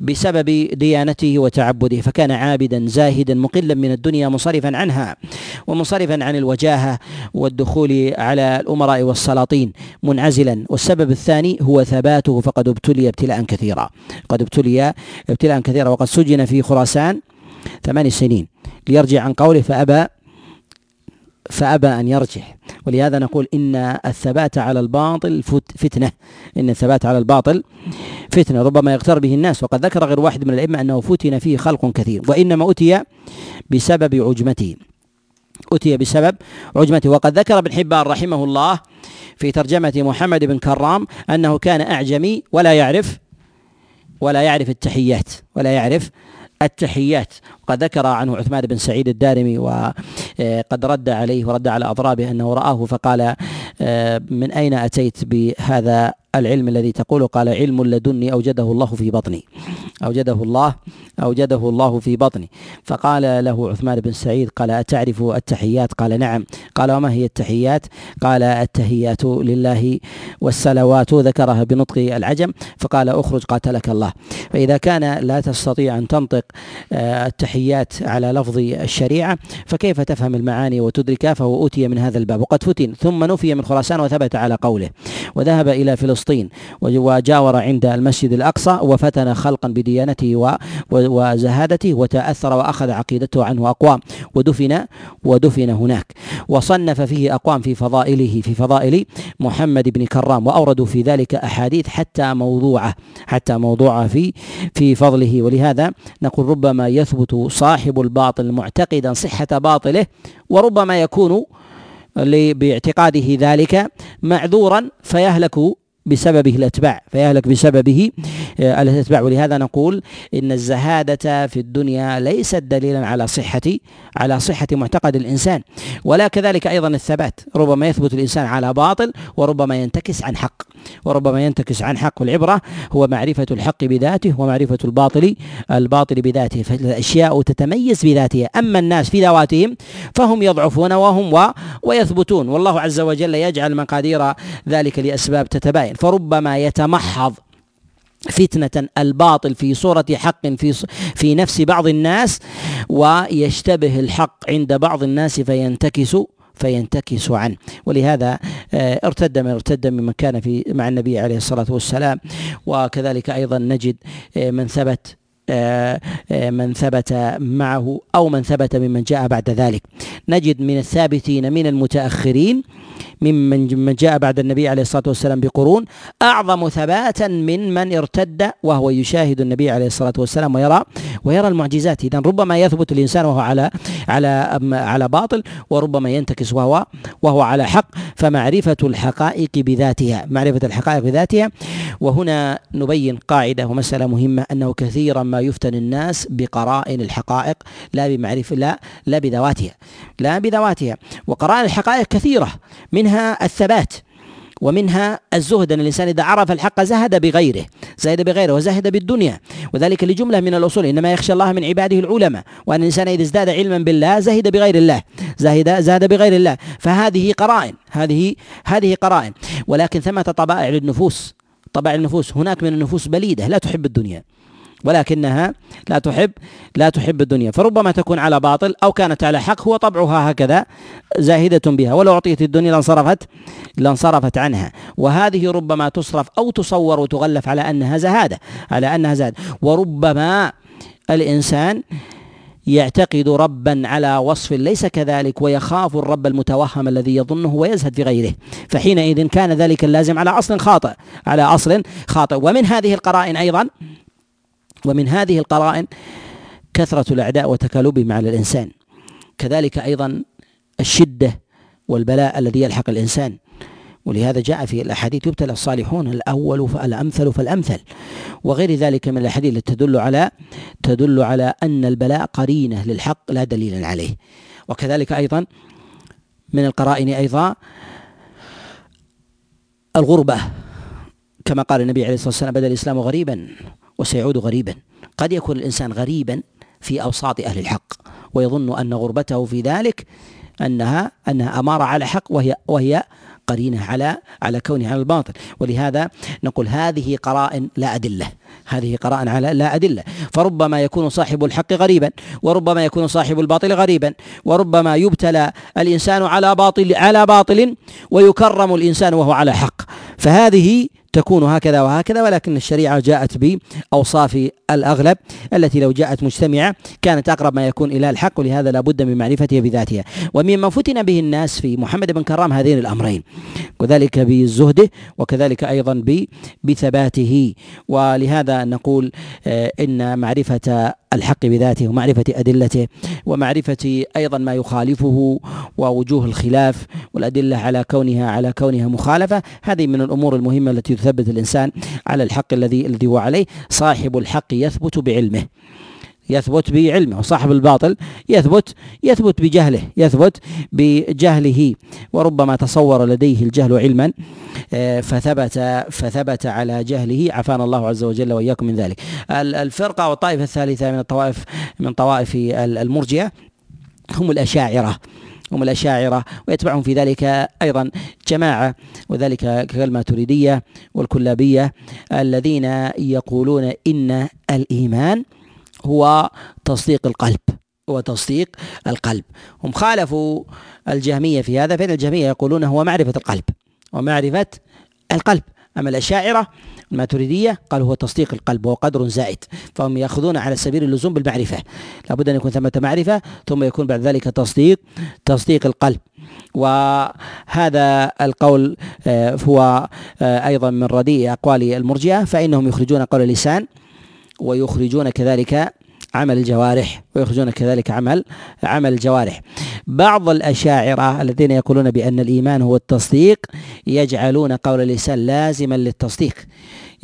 بسبب ديانته وتعبده فكان عابدا زاهدا مقلا من الدنيا منصرفا عنها ومنصرفا عن الوجاهه والدخول على الأمراء والسلاطين منعزلا. والسبب الثاني هو ثباته فقد ابتلي ابتلاء كثيرا. قد ابتلي ابتلاء كثيرا وقد سجن في خراسان ثمان سنين. ليرجع عن قوله فأبى فأبى أن يرجح ولهذا نقول إن الثبات على الباطل فتنة. إن الثبات على الباطل فتنة. ربما يغتر به الناس. وقد ذكر غير واحد من الأئمة أنه فتن فيه خلق كثير. وإنما أتي بسبب عجمته. أتي بسبب عجمته. وقد ذكر ابن حبان رحمه الله في ترجمة محمد بن كرام أنه كان أعجمي ولا يعرف ولا يعرف التحيات ولا يعرف التحيات. وقد ذكر عنه عثمان بن سعيد الدارمي وقد رد عليه ورد على أضرابه أنه رآه فقال آه، من أين أتيت بهذا العلم الذي تقول قال علم لدني أوجده الله في بطني. أوجده الله أوجده الله في بطني. فقال له عثمان بن سعيد قال أتعرف التحيات؟ قال نعم. قال وما هي التحيات؟ قال التحيات لله والسلوات ذكرها بنطق العجم. فقال اخرج قاتلك الله. فإذا كان لا تستطيع أن تنطق آه، التحيات على لفظ الشريعة فكيف تفهم المعاني وتدركها؟ فهو أوتي من هذا الباب. وقد فتن ثم نفي من خراسان وثبت على قوله. وذهب إلى فلسطين. وجاور عند المسجد الأقصى وفتن خلقا بديانته وزهادته وتأثر وأخذ عقيدته عنه أقوام ودفن ودفن هناك. وصنف فيه أقوام في فضائله في فضائل محمد بن كرام وأوردوا في ذلك أحاديث حتى موضوعة حتى موضوعة في في فضله. ولهذا نقول ربما يثبت صاحب الباطل معتقدا صحة باطله وربما يكون باعتقاده ذلك معذورا فيهلك بسببه الأتباع فيهلك بسببه آه، الأتباع. ولهذا نقول إن الزهادة في الدنيا ليست دليلا على صحة على صحة معتقد الإنسان. ولا كذلك أيضا الثبات. ربما يثبت الإنسان على باطل وربما ينتكس عن حق. وربما ينتكس عن حق. والعبرة هو معرفة الحق بذاته ومعرفة الباطل الباطل بذاته. فالأشياء تتميز بذاتها. أما الناس في ذواتهم فهم يضعفون وهم و ويثبتون. والله عز وجل يجعل مقادير ذلك لأسباب تتباين. فربما يتمحض فتنة الباطل في صورة حق في في نفس بعض الناس ويشتبه الحق عند بعض الناس فينتكس فينتكس عنه. ولهذا آه، ارتد من ارتد ممن كان في مع النبي عليه الصلاة والسلام. وكذلك أيضا نجد آه، من ثبت من ثبت معه أو من ثبت ممن جاء بعد ذلك. نجد من الثابتين من المتأخرين ممن من جاء بعد النبي عليه الصلاة والسلام بقرون أعظم ثباتا من من ارتد وهو يشاهد النبي عليه الصلاة والسلام ويرى ويرى المعجزات. اذا ربما يثبت الإنسان وهو على على على باطل وربما ينتكس وهو وهو على حق. فمعرفة الحقائق بذاتها معرفة الحقائق بذاتها. وهنا نبين قاعدة ومسألة مهمة أنه كثيرا ما يفتن الناس بقرائن الحقائق لا بمعرفه لا لا بذواتها لا بذواتها. وقرائن الحقائق كثيرة منها الثبات ومنها الزهد أن الإنسان إذا عرف الحق زهد بغيره زهد بغيره وزهد بالدنيا. وذلك لجملة من الأصول إنما يخشى الله من عباده العلماء وأن الإنسان إذا ازداد علما بالله زهد بغير الله زهد زاد بغير الله. فهذه قرائن هذه هذه قرائن. ولكن ثمة طبائع للنفوس طبائع النفوس هناك من النفوس بليدة لا تحب الدنيا. ولكنها لا تحب لا تحب الدنيا. فربما تكون على باطل أو كانت على حق هو طبعها هكذا زاهدة بها. ولو أعطيت الدنيا لانصرفت لانصرفت عنها. وهذه ربما تصرف أو تصور وتغلف على أنها زهادة على أنها زهادة. وربما الإنسان يعتقد ربا على وصف ليس كذلك ويخاف الرب المتوهم الذي يظنه ويزهد في غيره. فحينئذ كان ذلك اللازم على أصل خاطئ على أصل خاطئ. ومن هذه القرائن أيضا ومن هذه القرائن كثرة الأعداء وتكالبهم على الإنسان. كذلك أيضا الشدة والبلاء الذي يلحق الإنسان. ولهذا جاء في الأحاديث يبتلى الصالحون الأول فالأمثل فالأمثل. وغير ذلك من الأحاديث التي تدل على تدل على أن البلاء قرينة للحق لا دليل عليه. وكذلك أيضا من القرائن أيضا الغربة. كما قال النبي عليه الصلاة والسلام بدأ الإسلام غريبا وسيعود غريبا. قد يكون الإنسان غريبا في أوساط أهل الحق ويظن أن غربته في ذلك أنها أنها أمارة على حق وهي وهي قرينة على على كونه على الباطل. ولهذا نقول هذه قرائن لا أدلة. هذه قرائن على لا أدلة. فربما يكون صاحب الحق غريبا وربما يكون صاحب الباطل غريبا وربما يبتلى الإنسان على باطل على باطل ويكرم الإنسان وهو على حق. فهذه تكون هكذا وهكذا ولكن الشريعة جاءت بأوصاف الأغلب التي لو جاءت مجتمعة كانت أقرب ما يكون إلى الحق ولهذا لا بد من معرفتها بذاتها. ومما فتن به الناس في محمد بن كرام هذين الأمرين وذلك بزهده وكذلك أيضا بثباته. ولهذا نقول آه، إن معرفة الحق بذاته ومعرفة أدلته ومعرفة أيضا ما يخالفه ووجوه الخلاف والأدلة على كونها على كونها مخالفة. هذه من الأمور المهمة التي تثبت الإنسان على الحق الذي الذي هو عليه. صاحب الحق يثبت بعلمه. يثبت بعلمه وصاحب الباطل يثبت يثبت بجهله يثبت بجهله. وربما تصور لديه الجهل علما آه، فثبت فثبت على جهله. عافانا الله عز وجل وإياكم من ذلك. الفرقة والطائفة الثالثة من الطوائف من طوائف المرجئة هم الأشاعرة هم الأشاعرة ويتبعهم في ذلك أيضا جماعة وذلك كالماتريدية والكلابية الذين يقولون إن الإيمان هو تصديق القلب هو تصديق القلب. هم خالفوا الجهمية في هذا فإن الجهمية يقولون هو معرفة القلب ومعرفة القلب. أما الأشاعرة الماتريدية قال هو تصديق القلب وهو قدر زائد فهم يأخذون على سبيل اللزوم بالمعرفة. لابد أن يكون ثمة معرفة ثم يكون بعد ذلك تصديق تصديق القلب. وهذا القول آه، هو آه، أيضا من رديء أقوال المرجئة فإنهم يخرجون قول اللسان ويخرجون كذلك عمل الجوارح ويخرجون كذلك عمل عمل الجوارح. بعض الأشاعرة الذين يقولون بأن الإيمان هو التصديق يجعلون قول اللسان لازما للتصديق.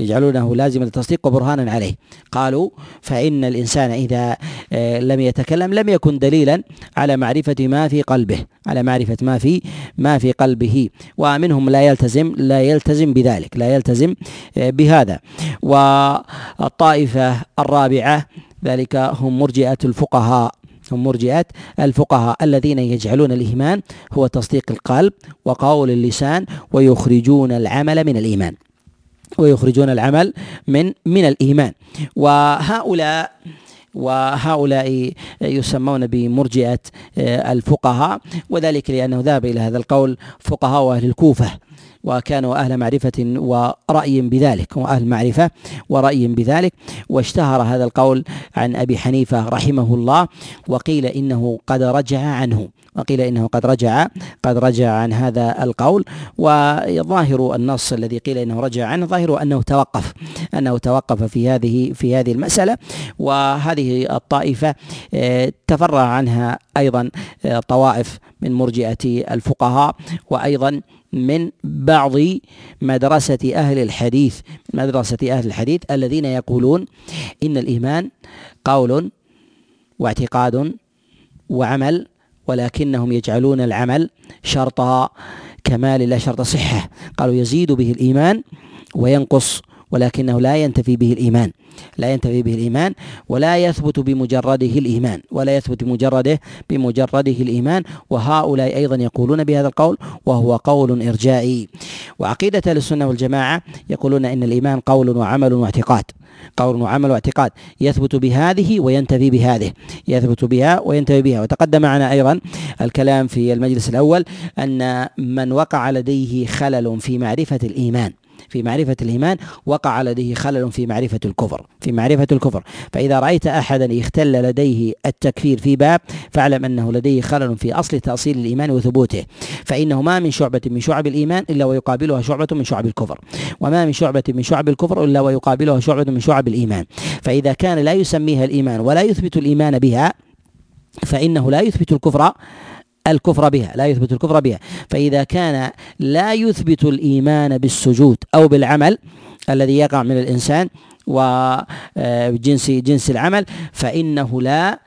يجعلونه لازما للتصديق وبرهانا عليه. قالوا فإن الإنسان إذا آه، لم يتكلم لم يكن دليلا على معرفة ما في قلبه على معرفة ما في ما في قلبه. ومنهم لا يلتزم لا يلتزم بذلك لا يلتزم آه، بهذا. والطائفة الرابعة ذلك هم مرجئة الفقهاء هم مرجئة الفقهاء الذين يجعلون الإيمان هو تصديق القلب وقول اللسان ويخرجون العمل من الإيمان. ويخرجون العمل من من الإيمان. وهؤلاء وهؤلاء يسمون بمرجئة الفقهاء وذلك لأنه ذهب إلى هذا القول فقهاء أهل الكوفة وكانوا أهل معرفة ورأي بذلك وأهل معرفة ورأي بذلك. واشتهر هذا القول عن أبي حنيفة رحمه الله وقيل إنه قد رجع عنه. وقيل إنه قد رجع قد رجع عن هذا القول. وظاهر النص الذي قيل إنه رجع عنه ظاهر أنه توقف أنه توقف في هذه في هذه المسألة. وهذه الطائفة آه، تفرع عنها أيضا آه، طوائف من مرجئة الفقهاء وأيضا من بعض مدرسة أهل الحديث مدرسة أهل الحديث الذين يقولون إن الإيمان قول واعتقاد وعمل ولكنهم يجعلون العمل شرط كمال لا شرط صحة. قالوا يزيد به الإيمان وينقص ولكنه لا ينتفي به الإيمان لا ينتفي به الإيمان ولا يثبت بمجرده الإيمان ولا يثبت بمجرده بمجرده الإيمان وهؤلاء أيضا يقولون بهذا القول وهو قول إرجائي. وعقيدة السنة والجماعة يقولون إن الإيمان قول وعمل واعتقاد قول وعمل واعتقاد. يثبت بهذه وينتفي بهذه يثبت بها وينتفي بها. وتقدم معنا أيضا الكلام في المجلس الأول أن من وقع لديه خلل في معرفة الإيمان. في معرفة الإيمان وقع لديه خلل في معرفة الكفر في معرفة الكفر. فإذا رأيت أحدا يختل لديه التكفير في باب فاعلم أنه لديه خلل في أصل تأصيل الإيمان وثبوته. فإنه ما من شعبة من شعب الإيمان إلا ويقابلها شعبة من شعب الكفر. وما من شعبة من شعب الكفر إلا ويقابلها شعبة من شعب الإيمان. فإذا كان لا يسميها الإيمان ولا يثبت الإيمان بها فإنه لا يثبت الكفر الكفر بها لا يثبت الكفر بها. فإذا كان لا يثبت الإيمان بالسجود أو بالعمل الذي يقع من الإنسان وجنس جنس العمل فإنه لا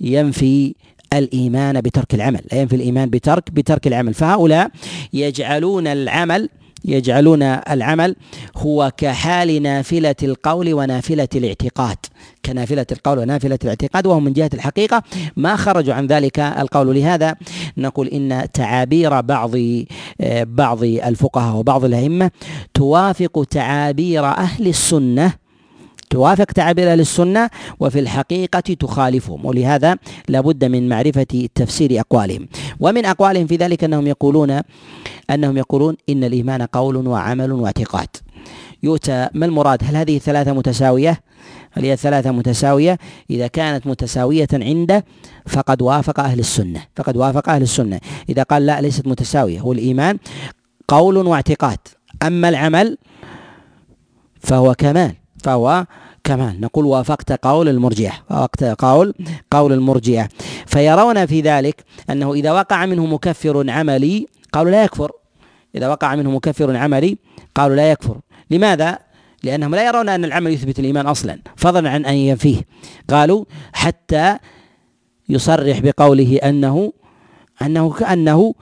ينفي الإيمان بترك العمل لا ينفي الإيمان بترك بترك العمل. فهؤلاء يجعلون العمل يجعلون العمل هو كحال نافلة القول ونافلة الاعتقاد. كنافلة القول ونافلة الاعتقاد وهم من جهة الحقيقة ما خرجوا عن ذلك القول. لهذا نقول إن تعابير بعض بعض الفقهاء وبعض الأئمة توافق تعابير أهل السنة توافق تعابير أهل السنة وفي الحقيقة تخالفهم ولهذا لابد من معرفة تفسير أقوالهم. ومن أقوالهم في ذلك أنهم يقولون أنهم يقولون إن الإيمان قول وعمل واعتقاد. يؤتى ما المراد؟ هل هذه الثلاثه متساوية؟ هل هي الثلاثه متساوية؟ إذا كانت متساوية عنده فقد وافق أهل السنة. فقد وافق أهل السنة. إذا قال لا ليست متساوية. هو الإيمان قول واعتقاد. أما العمل فهو كمال. فهو كمان. نقول وافقت قول المرجئة وافقت قول قول المرجئة. فيرون في ذلك أنه إذا وقع منه مكفر عملي قالوا لا يكفر. إذا وقع منه مكفر عملي قالوا لا يكفر. لماذا؟ لأنهم لا يرون أن العمل يثبت الإيمان أصلا فضلا عن أن ينفيه قالوا حتى يصرح بقوله أنه أنه كأنه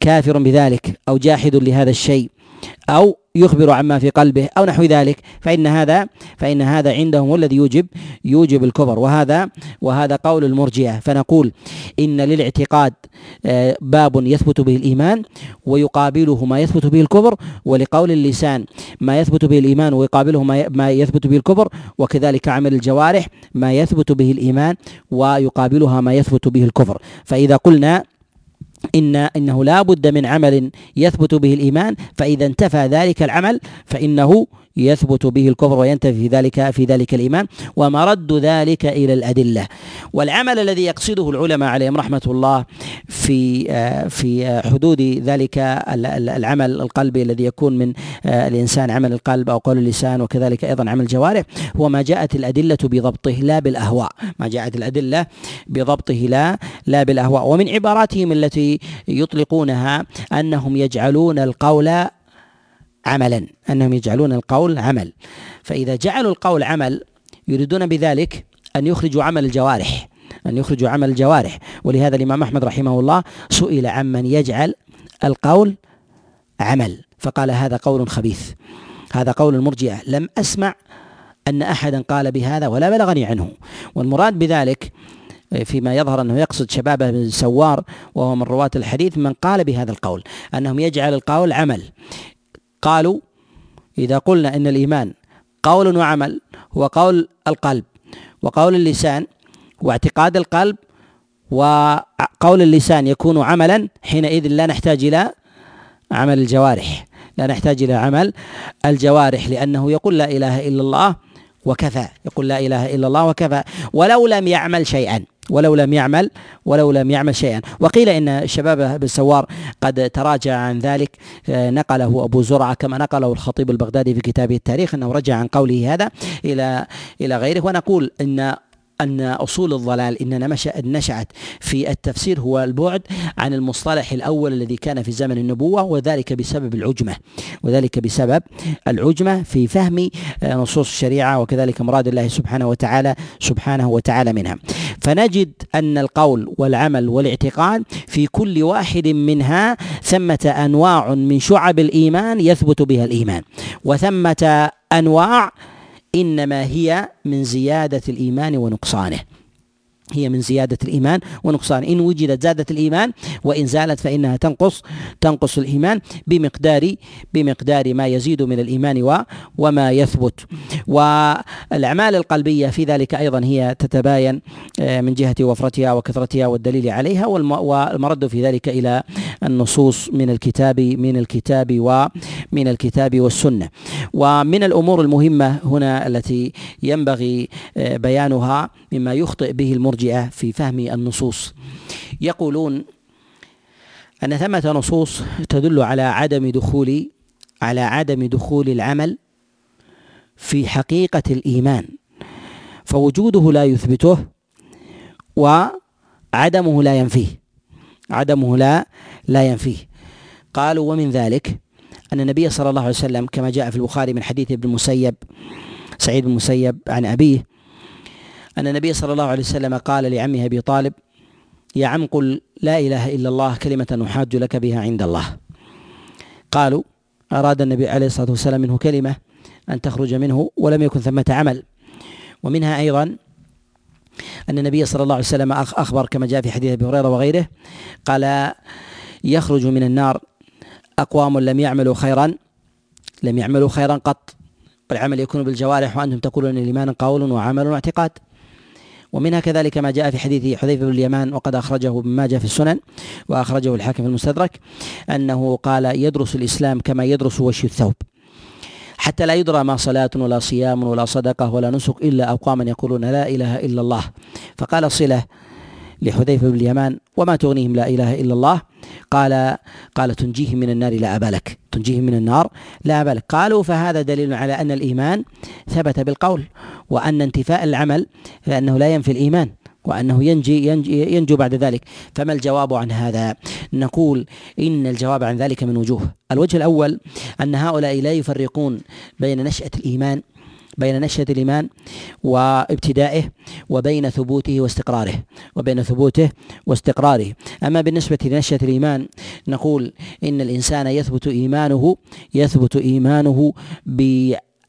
كافر بذلك أو جاحد لهذا الشيء. أو يخبر عما في قلبه أو نحو ذلك. فإن هذا فإن هذا عندهم هو الذي يوجب يوجب الكفر. وهذا وهذا قول المرجئة. فنقول إن للاعتقاد آه، باب يثبت به الإيمان ويقابله ما يثبت به الكفر ولقول اللسان ما يثبت به الإيمان ويقابله ما يثبت به الكفر وكذلك عمل الجوارح ما يثبت به الإيمان ويقابلها ما يثبت به الكفر. فإذا قلنا إن إنه لا بد من عمل يثبت به الإيمان فإذا انتفى ذلك العمل فإنه يثبت به الكفر وينتفي في ذلك في ذلك الإيمان ومرد ذلك إلى الأدلة. والعمل الذي يقصده العلماء عليهم رحمة الله في آه، في حدود ذلك العمل القلبي الذي يكون من آه، الإنسان عمل القلب أو قول اللسان وكذلك أيضا عمل الجوارح هو ما جاءت الأدلة بضبطه لا بالأهواء. ما جاءت الأدلة بضبطه لا لا بالأهواء. ومن عباراتهم التي يطلقونها أنهم يجعلون القول عملا أنهم يجعلون القول عمل. فإذا جعلوا القول عمل يريدون بذلك أن يخرجوا عمل الجوارح أن يخرجوا عمل الجوارح. ولهذا الإمام أحمد رحمه الله سئل عمن يجعل القول عمل فقال هذا قول خبيث هذا قول المرجئه لم أسمع أن احدا قال بهذا ولا بلغني عنه. والمراد بذلك فيما يظهر أنه يقصد شبابه بن سوار وهو من رواة الحديث من قال بهذا القول أنهم يجعل القول عمل. قالوا إذا قلنا إن الإيمان قول وعمل هو قول القلب وقول اللسان واعتقاد القلب وقول اللسان يكون عملا حينئذ لا نحتاج إلى عمل الجوارح. لا نحتاج إلى عمل الجوارح لأنه يقول لا إله إلا الله وكفى يقول لا إله إلا الله وكفى ولو لم يعمل شيئا. ولو لم يعمل ولو لم يعمل شيئا. وقيل إن الشباب بن سوار قد تراجع عن ذلك. آه، نقله أبو زرعة كما نقله الخطيب البغدادي في كتابه التاريخ إنه رجع عن قوله هذا إلى إلى غيره. ونقول إن أن أصول الضلال إنما نشأت في التفسير هو البعد عن المصطلح الأول الذي كان في زمن النبوة وذلك بسبب العجمة. وذلك بسبب العجمة في فهم آه، نصوص الشريعة وكذلك مراد الله سبحانه وتعالى سبحانه وتعالى منها. فنجد أن القول والعمل والاعتقاد في كل واحد منها ثمة أنواع من شعب الإيمان يثبت بها الإيمان وثمة أنواع إنما هي من زيادة الإيمان ونقصانه. هي من زيادة الإيمان ونقصان. إن وجدت زادت الإيمان وإن زالت فإنها تنقص تنقص الإيمان بمقدار بمقدار ما يزيد من الإيمان و وما يثبت. والأعمال القلبية في ذلك أيضا هي تتباين آه، من جهة وفرتها وكثرتها والدليل عليها والمرد في ذلك إلى النصوص من الكتاب من الكتاب ومن الكتاب والسنة. ومن الأمور المهمة هنا التي ينبغي آه، بيانها مما يخطئ به المرجئة في فهم النصوص. يقولون أن ثمة نصوص تدل على عدم دخول على عدم دخول العمل في حقيقة الإيمان. فوجوده لا يثبته وعدمه لا ينفيه. عدمه لا لا ينفيه. قالوا ومن ذلك أن النبي صلى الله عليه وسلم كما جاء في البخاري من حديث ابن المسيب سعيد بن المسيب عن أبيه أن النبي صلى الله عليه وسلم قال لعمه أبي طالب يا عم قل لا إله إلا الله كلمة نحاج لك بها عند الله. قالوا أراد النبي عليه الصلاة والسلام منه كلمة أن تخرج منه ولم يكن ثمة عمل. ومنها أيضا أن النبي صلى الله عليه وسلم أخبر كما جاء في حديث أبي هريرة وغيره قال يخرج من النار أقوام لم يعملوا خيرا لم يعملوا خيرا قط والعمل يكون بالجوارح وأنتم تقولون الإيمان قول وعمل واعتقاد. ومنها كذلك ما جاء في حديث حذيفة بن اليمان وقد أخرجه ابن ماجه في السنن وأخرجه الحاكم المستدرك أنه قال يدرس الإسلام كما يدرس وشي الثوب. حتى لا يدرى ما صلاة ولا صيام ولا صدقة ولا نسك إلا أقواما يقولون لا إله إلا الله. فقال صلة لحذيفة بن اليمان وما تغنيهم لا إله إلا الله؟ قال قال تنجيهم من النار لا أبا لك. تنجيهم من النار لا أبا لك. قالوا فهذا دليل على أن الإيمان ثبت بالقول وأن انتفاء العمل فأنه لا ينفي الإيمان. وأنه ينجي, ينجي ينجو بعد ذلك. فما الجواب عن هذا؟ نقول إن الجواب عن ذلك من وجوه. الوجه الأول أن هؤلاء لا يفرقون بين نشأة الإيمان بين نشأة الإيمان وابتدائه وبين ثبوته واستقراره وبين ثبوته واستقراره. أما بالنسبة لنشأة الإيمان نقول إن الإنسان يثبت إيمانه يثبت إيمانه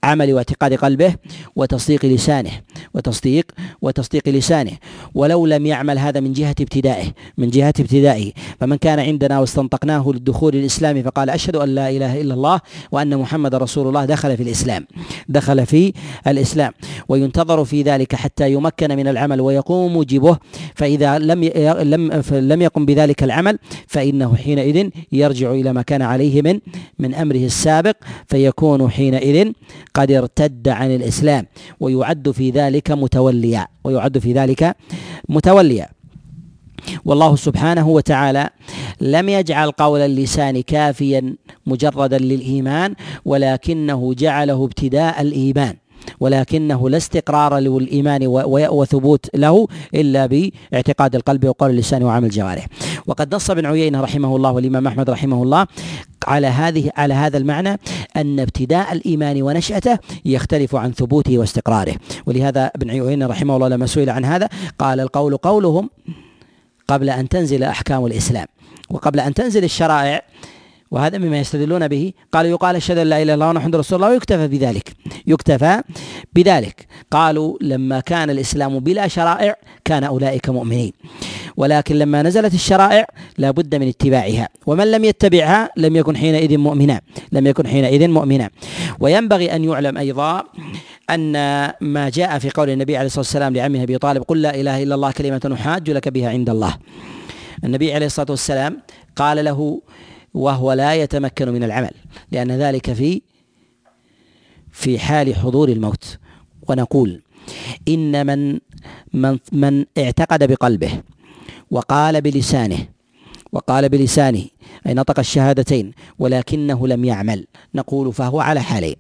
عمل واعتقاد قلبه وتصديق لسانه وتصديق وتصديق لسانه. ولو لم يعمل هذا من جهة ابتدائه من جهة ابتدائه. فمن كان عندنا واستنطقناه للدخول الإسلام فقال أشهد أن لا إله إلا الله وأن محمد رسول الله. دخل في الإسلام دخل في الإسلام. وينتظر في ذلك حتى يمكن من العمل ويقوم موجبه. فإذا لم لم لم يقم بذلك العمل فإنه حينئذ يرجع إلى ما كان عليه من من أمره السابق. فيكون حينئذ قد ارتد عن الإسلام ويعد في ذلك متوليا ويعد في ذلك متوليا. والله سبحانه وتعالى لم يجعل قول اللسان كافيا مجردا للإيمان ولكنه جعله ابتداء الإيمان. ولكنه لا استقرار للإيمان وثبوت له إلا باعتقاد القلب وقول اللسان وعمل الجوارح وقد نص ابن عيينة رحمه الله والإمام أحمد رحمه الله على هذه على هذا المعنى أن ابتداء الإيمان ونشأته يختلف عن ثبوته واستقراره. ولهذا ابن عيينة رحمه الله لما سئل عن هذا قال القول قولهم قبل أن تنزل أحكام الإسلام. وقبل أن تنزل الشرائع وهذا مما يستدلون به. قالوا يقال أشهد أن لا إله إلا الله ونحمد رسول الله ويكتفى بذلك. يكتفى بذلك. قالوا لما كان الإسلام بلا شرائع كان أولئك مؤمنين. ولكن لما نزلت الشرائع لا بد من اتباعها. ومن لم يتبعها لم يكن حينئذ مؤمنا. لم يكن حينئذ مؤمنا. وينبغي أن يعلم أيضا أن ما جاء في قول النبي عليه الصلاة والسلام لعمه أبي طالب قل لا إله إلا الله كلمة نحاج لك بها عند الله. النبي عليه الصلاة والسلام قال له وهو لا يتمكن من العمل لأن ذلك في في حال حضور الموت. ونقول إن من من من اعتقد بقلبه وقال بلسانه وقال بلسانه أي نطق الشهادتين ولكنه لم يعمل نقول فهو على حالين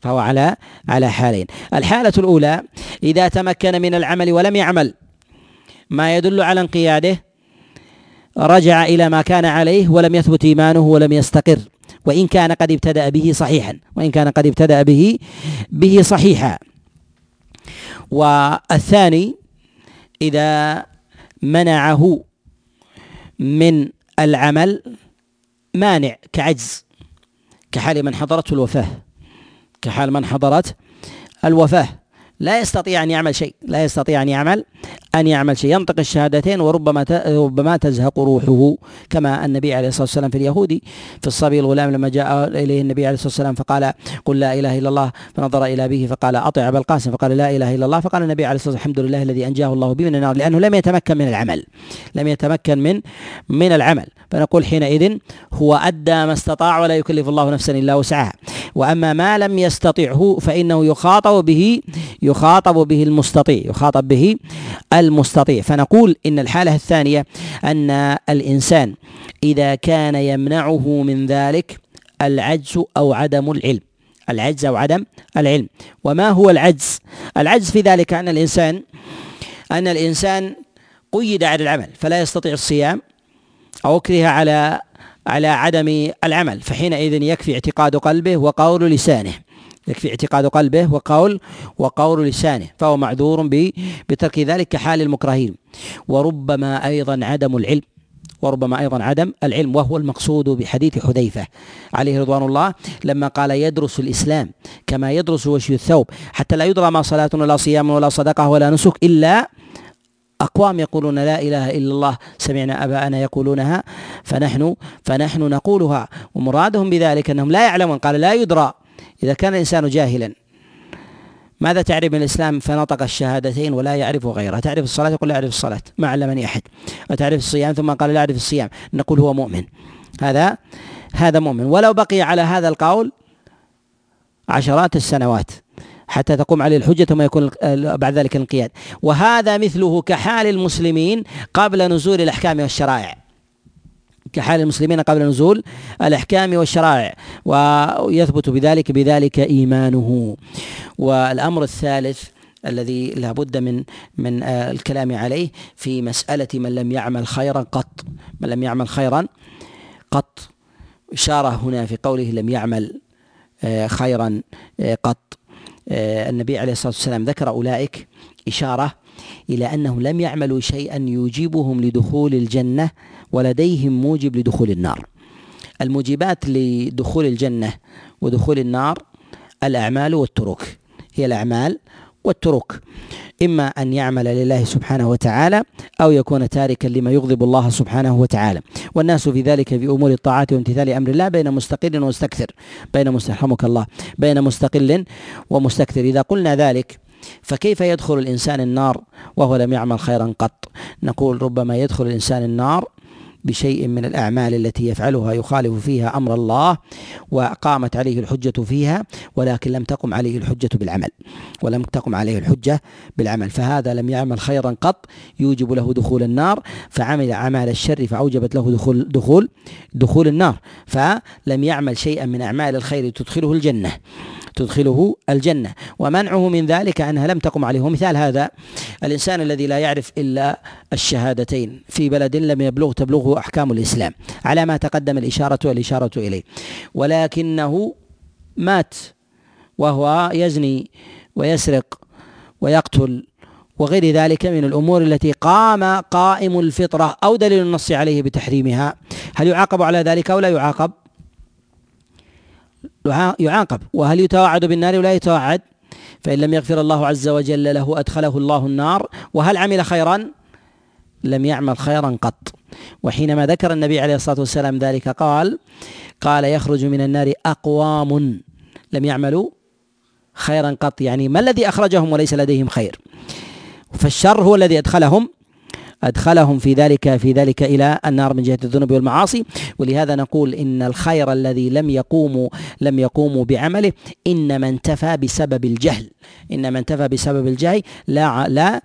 فهو على على حالين. الحالة الأولى إذا تمكن من العمل ولم يعمل ما يدل على انقياده؟ رجع إلى ما كان عليه ولم يثبت إيمانه ولم يستقر. وإن كان قد ابتدأ به صحيحا. وإن كان قد ابتدأ به به صحيحا. والثاني إذا منعه من العمل مانع كعجز كحال من حضرته الوفاة كحال من حضرت الوفاة. لا يستطيع أن يعمل شيء لا يستطيع أن يعمل أن يعمل شيء. ينطق الشهادتين وربما ربما تزهق روحه كما النبي عليه الصلاة والسلام في اليهودي في الصبي الغلام لما جاء إليه النبي عليه الصلاة والسلام فقال قل لا إله إلا الله. فنظر إلى أبيه فقال أطع أبا القاسم. فقال لا إله إلا الله. فقال النبي عليه الصلاة والسلام الحمد لله الذي أنجاه الله به من النار. لأنه لم يتمكن من العمل لم يتمكن من من العمل. فنقول حينئذ هو أدى ما استطاع ولا يكلف الله نفسا إلا وسعها. وأما ما لم يستطعه فإنه يخاطب به يخاطب به المستطيع يخاطب به المستطيع. فنقول إن الحالة الثانية أن الإنسان إذا كان يمنعه من ذلك العجز أو عدم العلم. العجز أو عدم العلم. وما هو العجز؟ العجز في ذلك أن الإنسان أن الإنسان قيد على العمل فلا يستطيع الصيام أو أكره على على عدم العمل فحينئذ يكفي اعتقاد قلبه وقول لسانه. يكفي اعتقاد قلبه وقول وقول لسانه فهو معذور بترك ذلك كحال المكرهين. وربما أيضا عدم العلم وربما أيضا عدم العلم وهو المقصود بحديث حذيفة عليه رضوان الله لما قال يدرس الإسلام كما يدرس وشي الثوب حتى لا يدرى ما صلاة ولا صيام ولا صدقة ولا نسك إلا أقوام يقولون لا إله إلا الله سمعنا أباءنا يقولونها فنحن فنحن نقولها ومرادهم بذلك أنهم لا يعلمون قال لا يدرى إذا كان الإنسان جاهلا. ماذا تعرف من الإسلام؟ فنطق الشهادتين ولا يعرف غيرها. تعرف الصلاة؟ يقول لا أعرف الصلاة ما علمني أحد. وتعرف الصيام؟ ثم قال لا أعرف الصيام. نقول هو مؤمن. هذا هذا مؤمن. ولو بقي على هذا القول عشرات السنوات. حتى تقوم عليه الحجة ثم يكون بعد ذلك الانقياد. وهذا مثله كحال المسلمين قبل نزول الأحكام والشرائع. كحال المسلمين قبل نزول الأحكام والشرائع. ويثبت بذلك بذلك إيمانه. والأمر الثالث الذي لا بد من من الكلام عليه في مسألة من لم يعمل خيرا قط. من لم يعمل خيرا قط. إشارة هنا في قوله لم يعمل آه، خيرا آه، قط. آه، النبي عليه الصلاة والسلام ذكر أولئك إشارة إلى أنهم لم يعملوا شيئا يوجبهم لدخول الجنة ولديهم موجب لدخول النار. الموجبات لدخول الجنة ودخول النار الأعمال والترك. هي الأعمال والترك. إما أن يعمل لله سبحانه وتعالى أو يكون تاركا لما يغضب الله سبحانه وتعالى. والناس في ذلك في أمور الطاعات وامتثال أمر الله بين مستقل ومستكثر. بين مسترحمك الله بين مستقل ومستكثر. إذا قلنا ذلك فكيف يدخل الإنسان النار وهو لم يعمل خيرا قط؟ نقول ربما يدخل الإنسان النار بشيء من الأعمال التي يفعلها يخالف فيها أمر الله وقامت عليه الحجة فيها ولكن لم تقم عليه الحجة بالعمل. ولم تقم عليه الحجة بالعمل. فهذا لم يعمل خيرا قط يوجب له دخول النار. فعمل أعمال الشر فأوجبت له دخول دخول دخول النار. فلم يعمل شيئا من أعمال الخير تدخله الجنة تدخله الجنة. ومنعه من ذلك أنها لم تقم عليه. ومثال هذا. الإنسان الذي لا يعرف إلا الشهادتين في بلد لم يبلغ تبلغه أحكام الإسلام. على ما تقدم الإشارة والإشارة إليه. ولكنه مات وهو يزني ويسرق ويقتل وغير ذلك من الأمور التي قام قائم الفطرة أو دليل النص عليه بتحريمها. هل يعاقب على ذلك أو لا يعاقب؟ يعاقب. وهل يتوعد بالنار ولا يتوعد؟ فإن لم يغفر الله عز وجل له أدخله الله النار. وهل عمل خيرا؟ لم يعمل خيرا قط. وحينما ذكر النبي عليه الصلاة والسلام ذلك قال قال يخرج من النار أقوام لم يعملوا خيرا قط. يعني ما الذي أخرجهم وليس لديهم خير؟ فالشر هو الذي أدخلهم أدخلهم في ذلك في ذلك إلى النار من جهة الذنوب والمعاصي. ولهذا نقول إن الخير الذي لم يقوموا لم يقوموا بعمله إنما انتفى بسبب الجهل. إنما انتفى بسبب الجهل لا لا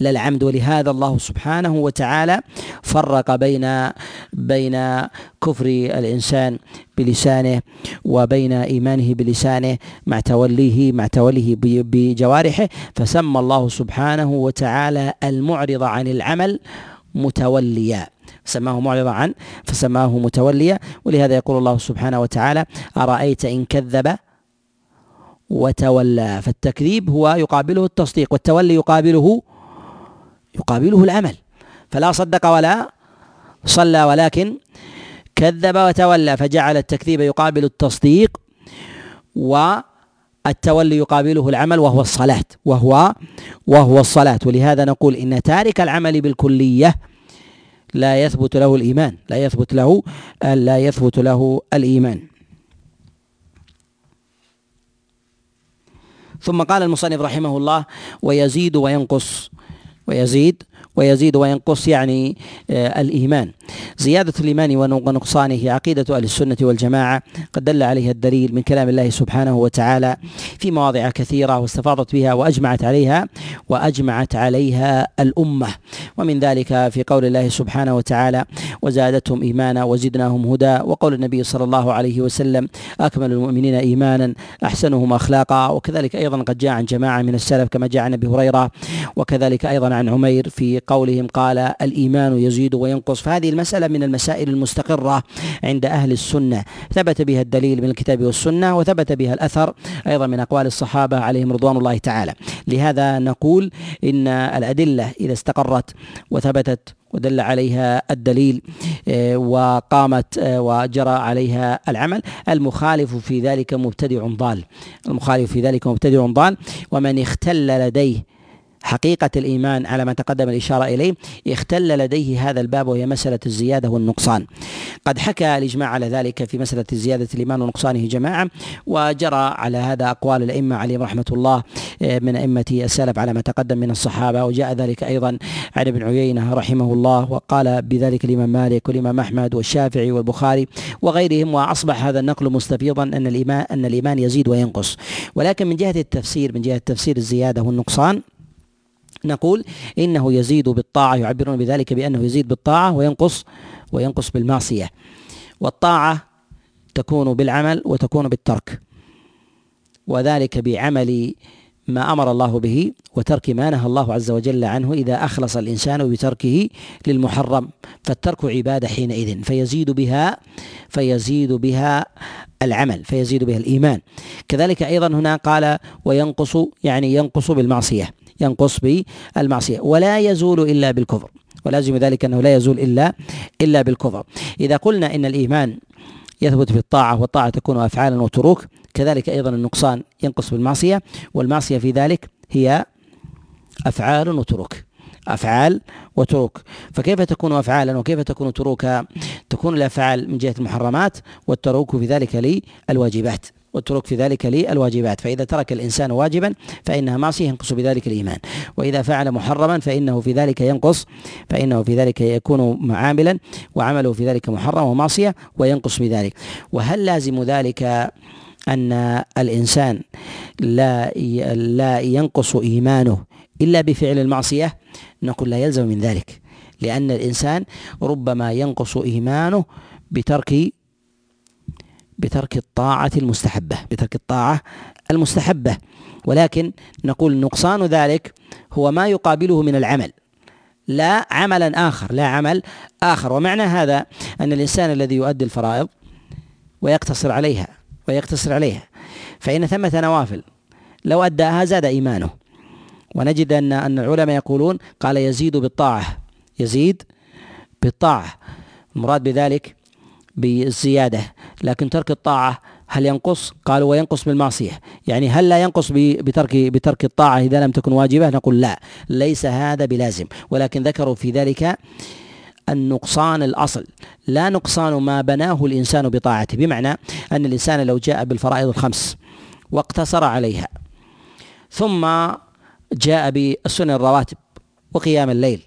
لا العمد ولهذا الله سبحانه وتعالى فرق بين بين كفر الإنسان بلسانه وبين إيمانه بلسانه مع توليه مع توليه بجوارحه. فسمى الله سبحانه وتعالى المعرض عن العمل متوليا. سماه معرضا عن فسماه متوليا. ولهذا يقول الله سبحانه وتعالى أرأيت إن كذب وتولى. فالتكذيب هو يقابله التصديق والتولي يقابله يقابله العمل. فلا صدق ولا صلى ولكن كذب وتولى فجعل التكذيب يقابل التصديق والتولي يقابله العمل وهو الصلاة وهو وهو الصلاة. ولهذا نقول إن تارك العمل بالكلية لا يثبت له الإيمان لا يثبت له لا يثبت له الإيمان. ثم قال المصنف رحمه الله ويزيد وينقص. ويزيد ويزيد وينقص يعني آه، الإيمان. زيادة الإيمان ونقصانه عقيدة أهل السنة والجماعة قد دل عليها الدليل من كلام الله سبحانه وتعالى في مواضع كثيرة واستفاضت بها وأجمعت عليها وأجمعت عليها الأمة. ومن ذلك في قول الله سبحانه وتعالى وزادتهم إيمانا وزدناهم هدى وقول النبي صلى الله عليه وسلم أكمل المؤمنين إيمانا أحسنهم أخلاقا وكذلك أيضا قد جاء عن جماعة من السلف كما جاء عن أبي هريرة وكذلك أيضا عن عمير في قولهم قال الإيمان يزيد وينقص. فهذه المسألة من المسائل المستقرة عند أهل السنة. ثبت بها الدليل من الكتاب والسنة وثبت بها الأثر أيضا من أقوال الصحابة عليهم رضوان الله تعالى. لهذا نقول إن الأدلة إذا استقرت وثبتت ودل عليها الدليل آه، وقامت آه، وجرى عليها العمل المخالف في ذلك مبتدع ضال. المخالف في ذلك مبتدع ضال. ومن اختل لديه حقيقة الإيمان على ما تقدم الإشارة إليه اختل لديه هذا الباب وهي مسألة الزيادة والنقصان. قد حكى الإجماع على ذلك في مسألة زيادة الإيمان ونقصانه جماعة وجرى على هذا أقوال الأئمة عليهم رحمة الله آه، من أئمة السلف على ما تقدم من الصحابة وجاء ذلك أيضا عن ابن عيينة رحمه الله وقال بذلك الإمام مالك والإمام أحمد والشافعي والبخاري وغيرهم وأصبح هذا النقل مستفيضا أن الإيمان أن الإيمان يزيد وينقص. ولكن من جهة التفسير من جهة تفسير الزيادة والنقصان نقول إنه يزيد بالطاعة يعبرون بذلك بأنه يزيد بالطاعة وينقص وينقص بالمعصية. والطاعة تكون بالعمل وتكون بالترك. وذلك بعمل ما أمر الله به وترك ما نهى الله عز وجل عنه إذا أخلص الإنسان بتركه للمحرم. فالترك عبادة حينئذ فيزيد بها فيزيد بها العمل فيزيد بها الإيمان. كذلك أيضا هنا قال وينقص يعني ينقص بالمعصية. ينقص بالمعصية. ولا يزول إلا بالكفر. ولازم ذلك أنه لا يزول إلا إلا بالكفر. إذا قلنا إن الإيمان يثبت بالطاعة والطاعة تكون أفعالا وتروك كذلك أيضا النقصان ينقص بالمعصية. والمعصية في ذلك هي أفعال وتروك. أفعال وتروك. فكيف تكون أفعالا وكيف تكون تروكا؟ تكون الأفعال من جهة المحرمات والتروك في ذلك للواجبات. والترك في ذلك للواجبات فإذا ترك الإنسان واجبا فإنها معصية ينقص بذلك الإيمان. وإذا فعل محرما فإنه في ذلك ينقص فإنه في ذلك يكون معاملا وعمله في ذلك محرم ومعصية وينقص بذلك. وهل لازم ذلك أن الإنسان لا لا ينقص إيمانه إلا بفعل المعصية؟ نقول لا يلزم من ذلك لأن الإنسان ربما ينقص إيمانه بترك بترك الطاعة المستحبة بترك الطاعة المستحبة. ولكن نقول نقصان ذلك هو ما يقابله من العمل لا عملا آخر لا عمل آخر. ومعنى هذا أن الإنسان الذي يؤدي الفرائض ويقتصر عليها ويقتصر عليها. فإن ثمة نوافل لو أداها زاد إيمانه. ونجد أن أن العلماء يقولون قال يزيد بالطاعة يزيد بالطاعة. المراد بذلك بالزيادة. لكن ترك الطاعة هل ينقص؟ قالوا وينقص بالمعصية يعني هل لا ينقص بترك بترك الطاعة إذا لم تكن واجبة؟ نقول لا ليس هذا بلازم ولكن ذكروا في ذلك النقصان الأصل لا نقصان ما بناه الإنسان بطاعته بمعنى أن الإنسان لو جاء بالفرائض الخمس واقتصر عليها ثم جاء بالسنن الرواتب وقيام الليل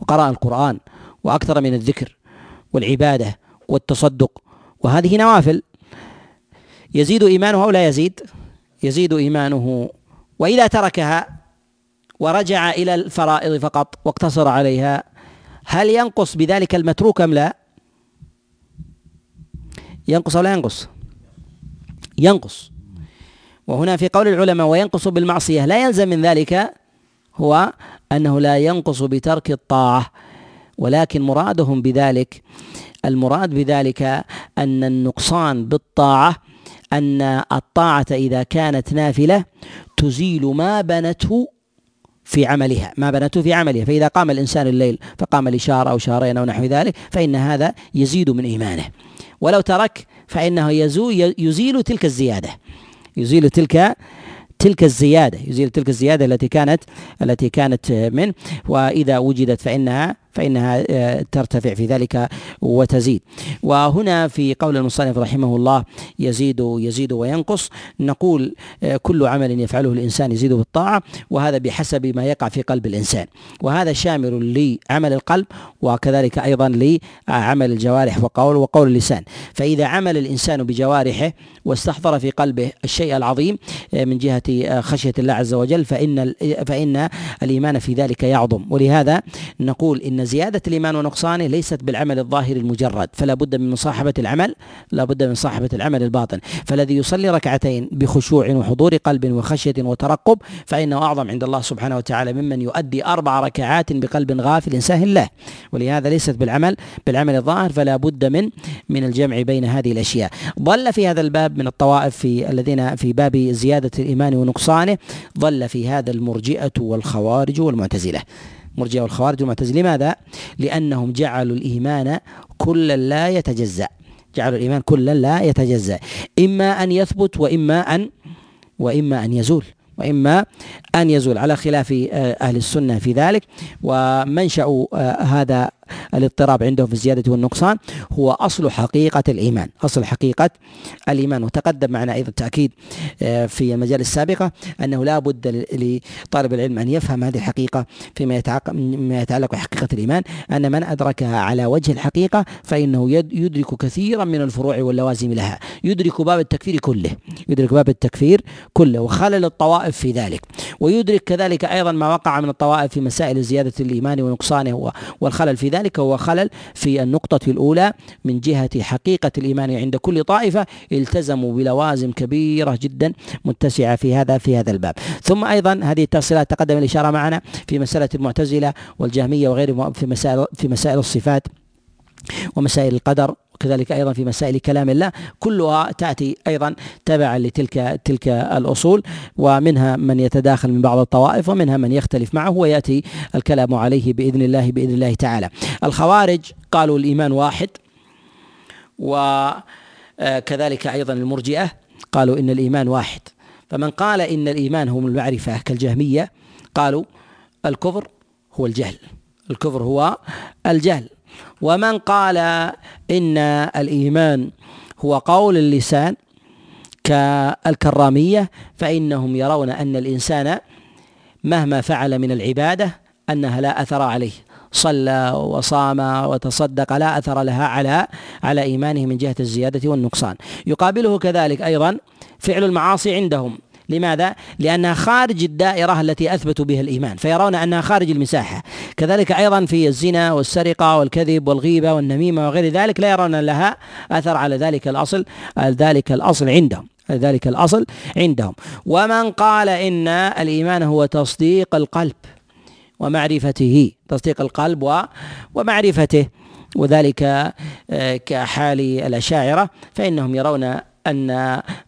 وقرأ القرآن وأكثر من الذكر والعبادة والتصدق وهذه نوافل. يزيد إيمانه أو لا يزيد؟ يزيد إيمانه. وإذا تركها ورجع إلى الفرائض فقط واقتصر عليها هل ينقص بذلك المتروك أم لا؟ ينقص أو لا ينقص؟ ينقص. وهنا في قول العلماء وينقص بالمعصية لا يلزم من ذلك هو أنه لا ينقص بترك الطاعة ولكن مرادهم بذلك المراد بذلك أن النقصان بالطاعة أن الطاعة إذا كانت نافلة تزيل ما بنته في عملها ما بنته في عملها. فإذا قام الإنسان الليل فقام لشهر أو شهرين أو نحو ذلك فإن هذا يزيد من إيمانه. ولو ترك فإنه يزيل تلك الزيادة. يزيل تلك تلك الزيادة يزيل تلك الزيادة التي كانت التي كانت منه وإذا وجدت فإنها فإنها آه، ترتفع في ذلك وتزيد. وهنا في قول المصنف رحمه الله يزيد يزيد وينقص نقول آه، كل عمل يفعله الإنسان يزيد بالطاعة وهذا بحسب ما يقع في قلب الإنسان. وهذا شامل لعمل القلب وكذلك أيضا لعمل الجوارح وقول وقول اللسان. فإذا عمل الإنسان بجوارحه واستحضر في قلبه الشيء العظيم آه، من جهة خشية الله عز وجل فإن فإن الإيمان في ذلك يعظم. ولهذا نقول إن زيادة الإيمان ونقصانه ليست بالعمل الظاهر المجرد فلا بد من مصاحبة العمل لا بد من مصاحبة العمل الباطن. فالذي يصلي ركعتين بخشوع وحضور قلب وخشية وترقب فإنه أعظم عند الله سبحانه وتعالى ممن يؤدي أربع ركعات بقلب غافل ساهل الله ولهذا ليست بالعمل بالعمل الظاهر فلا بد من من الجمع بين هذه الأشياء. ضل في هذا الباب من الطوائف في الذين في باب زيادة الإيمان ونقصانه ضل في هذا المرجئة والخوارج والمعتزلة. مرجئة والخوارج والمعتزلة لماذا؟ لأنهم جعلوا الإيمان كلا لا يتجزأ. جعلوا الإيمان كلا لا يتجزأ. إما أن يثبت وإما أن وإما أن يزول. وإما أن يزول. على خلاف آه، أهل السنة في ذلك. ومنشأ آه، هذا الاضطراب عندهم في الزيادة والنقصان هو أصل حقيقة الإيمان. أصل حقيقة الإيمان. وتقدم معنا أيضا تأكيد آه، في المجال السابقة أنه لا بد لطالب العلم أن يفهم هذه الحقيقة فيما يتعلق بحقيقة الإيمان. أن من أدركها على وجه الحقيقة فإنه يدرك كثيرا من الفروع واللوازم لها. يدرك باب التكفير كله. يدرك باب التكفير كله. وخلل الطوائف في ذلك. ويدرك كذلك أيضا ما وقع من الطوائف في مسائل زيادة الإيمان ونقصانه والخلل في ذلك. هو خلل في النقطة الأولى من جهة حقيقة الإيمان. عند كل طائفة التزموا بلوازم كبيرة جدا متسعة في هذا في هذا الباب. ثم أيضا هذه التفصيلات تقدم الإشارة معنا في مسألة المعتزلة والجهمية وغيرهم في مسائل في مسائل الصفات ومسائل القدر. وكذلك أيضا في مسائل كلام الله كلها تأتي أيضا تبعا لتلك تلك الأصول ومنها من يتداخل من بعض الطوائف ومنها من يختلف معه ويأتي الكلام عليه بإذن الله بإذن الله تعالى. الخوارج قالوا الإيمان واحد وكذلك أيضا المرجئة قالوا إن الإيمان واحد. فمن قال إن الإيمان هو المعرفة كالجهمية قالوا الكفر هو الجهل. الكفر هو الجهل. ومن قال إن الإيمان هو قول اللسان كالكرامية فإنهم يرون أن الإنسان مهما فعل من العبادة أنها لا أثر عليه. صلى وصام وتصدق لا أثر لها على على إيمانه من جهة الزيادة والنقصان. يقابله كذلك أيضا فعل المعاصي عندهم. لماذا؟ لأنها خارج الدائرة التي أثبتوا بها الإيمان فيرون أنها خارج المساحة كذلك أيضا في الزنا والسرقة والكذب والغيبة والنميمة وغير ذلك لا يرون لها أثر على ذلك الأصل ذلك الأصل عندهم ذلك الأصل عندهم ومن قال إن الإيمان هو تصديق القلب ومعرفته تصديق القلب ومعرفته وذلك آه، كحال الأشاعرة فإنهم يرون أن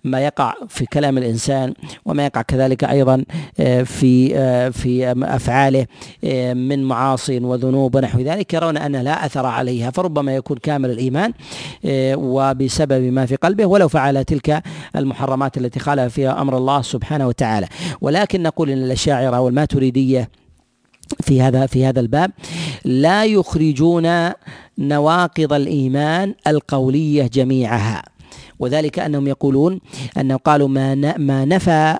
ما يقع في كلام الإنسان وما يقع كذلك أيضا آه، في آه، في أفعاله آه، من معاصي وذنوب ونحو ذلك يرون أن لا أثر عليها فربما يكون كامل الإيمان وبسبب ما في قلبه ولو فعل تلك المحرمات التي خالف فيها أمر الله سبحانه وتعالى. ولكن نقول أن الأشاعرة والماتريدية في هذا في هذا الباب لا يخرجون نواقض الإيمان القولية جميعها. وذلك أنهم يقولون انه قالوا ما ما نفى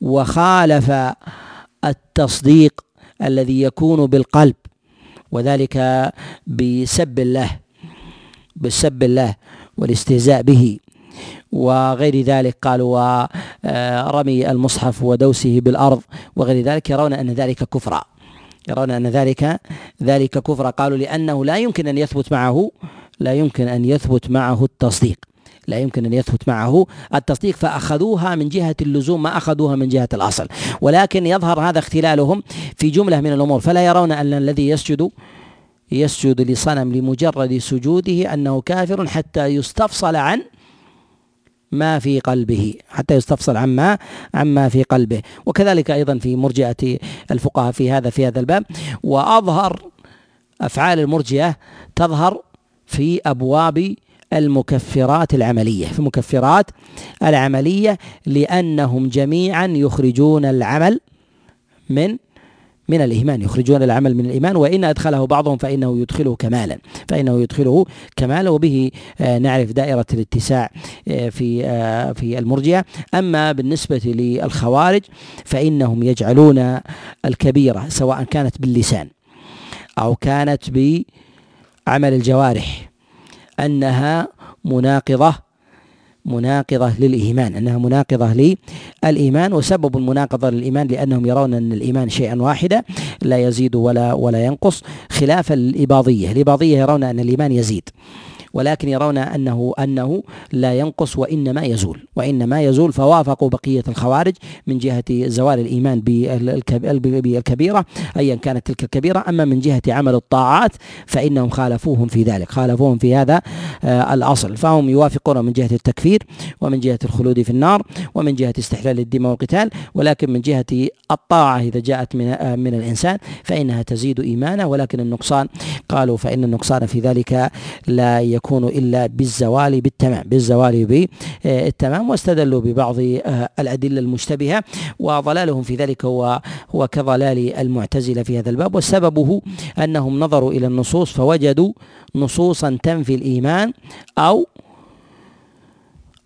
وخالف التصديق الذي يكون بالقلب وذلك بسب الله بسب الله والاستهزاء به. وغير ذلك قالوا ورمي المصحف ودوسه بالأرض وغير ذلك يرون أن ذلك كفرا. يرون أن ذلك ذلك كفرا. قالوا لأنه لا يمكن أن يثبت معه لا يمكن أن يثبت معه التصديق. لا يمكن أن يثبت معه التصديق فأخذوها من جهة اللزوم ما أخذوها من جهة الأصل. ولكن يظهر هذا اختلالهم في جملة من الأمور. فلا يرون أن الذي يسجد يسجد لصنم لمجرد سجوده أنه كافر حتى يستفصل عن ما في قلبه حتى يستفصل عما عما في قلبه. وكذلك أيضا في مرجئة الفقهاء في هذا في هذا الباب. وأظهر أفعال المرجئة تظهر في أبواب المكفرات العملية في المكفرات العملية لأنهم جميعا يخرجون العمل من من الإيمان يخرجون العمل من الإيمان وإن أدخله بعضهم فإنه يدخله كمالا فإنه يدخله كمالا وبه آه، نعرف دائرة الاتساع آه، في آه، في المرجئة. أما بالنسبة للخوارج فإنهم يجعلون الكبيرة سواء كانت باللسان أو كانت بعمل الجوارح أنها مناقضة مناقضة للإيمان أنها مناقضة للإيمان وسبب المناقضة للإيمان لأنهم يرون أن الإيمان شيئا واحدا لا يزيد ولا ولا ينقص خلاف الإباضية الإباضية يرون أن الإيمان يزيد. ولكن يرون انه أنه لا ينقص وإنما يزول. وإنما يزول فوافقوا بقية الخوارج من جهة زوال الإيمان بالكبيرة ايا كانت تلك الكبيرة. أما من جهة عمل الطاعات فإنهم خالفوهم في ذلك خالفوهم في هذا آه، الأصل. فهم يوافقون من جهة التكفير ومن جهة الخلود في النار ومن جهة استحلال الدماء والقتال. ولكن من جهة الطاعة إذا جاءت من آه، من الإنسان فإنها تزيد إيمانه. ولكن النقصان قالوا فإن النقصان في ذلك لا يكون يكون إلا بالزوال بالتمام بالزوال بالتمام واستدلوا ببعض آه، الأدلة المشتبهة وضلالهم في ذلك هو هو كضلال المعتزلة في هذا الباب. وسببه أنهم نظروا إلى النصوص فوجدوا نصوصا تنفي الإيمان أو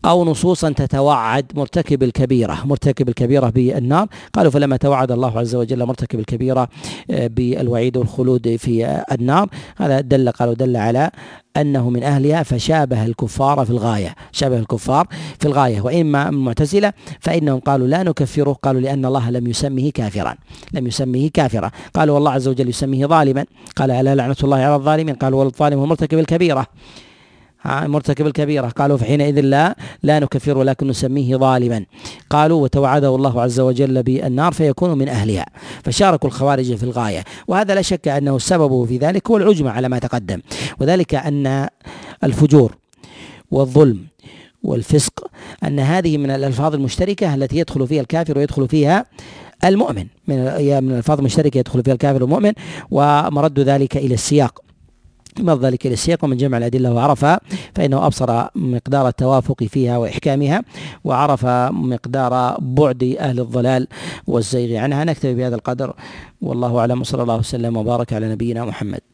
أو نصوصا تتوعد مرتكب الكبيرة مرتكب الكبيرة بالنار. قالوا فلما توعد الله عز وجل مرتكب الكبيرة آه، بالوعيد والخلود في النار. هذا دل قالوا دل على أنه من أهلها فشابه الكفار في الغاية شابه الكفار في الغاية. وإما المعتزلة فإنهم قالوا لا نكفره قالوا لأن الله لم يسمه كافرا لم يسمه كافرا. قالوا والله عز وجل يسميه ظالما. قال ألا لعنة الله على الظالمين؟ قالوا والظالم هو مرتكب الكبيرة. مرتكب الكبيرة. قالوا فحينئذ لا لا نكفر ولكن نسميه ظالما. قالوا وتوعده الله عز وجل بالنار فيكون من أهلها. فشاركوا الخوارج في الغاية. وهذا لا شك أنه السبب في ذلك هو العجمة على ما تقدم. وذلك أن الفجور والظلم والفسق أن هذه من الألفاظ المشتركة التي يدخل فيها الكافر ويدخل فيها المؤمن. من من الألفاظ المشتركة يدخل فيها الكافر والمؤمن ومرد ذلك إلى السياق. مر ذلك للسياق ومن جمع الأدلة وعرفها فإنه أبصر مقدار التوافق فيها وإحكامها وعرف مقدار بعد أهل الضلال والزيغ عنها. نكتفي بهذا القدر. والله أعلم. وصلى الله وسلم وبارك على نبينا محمد.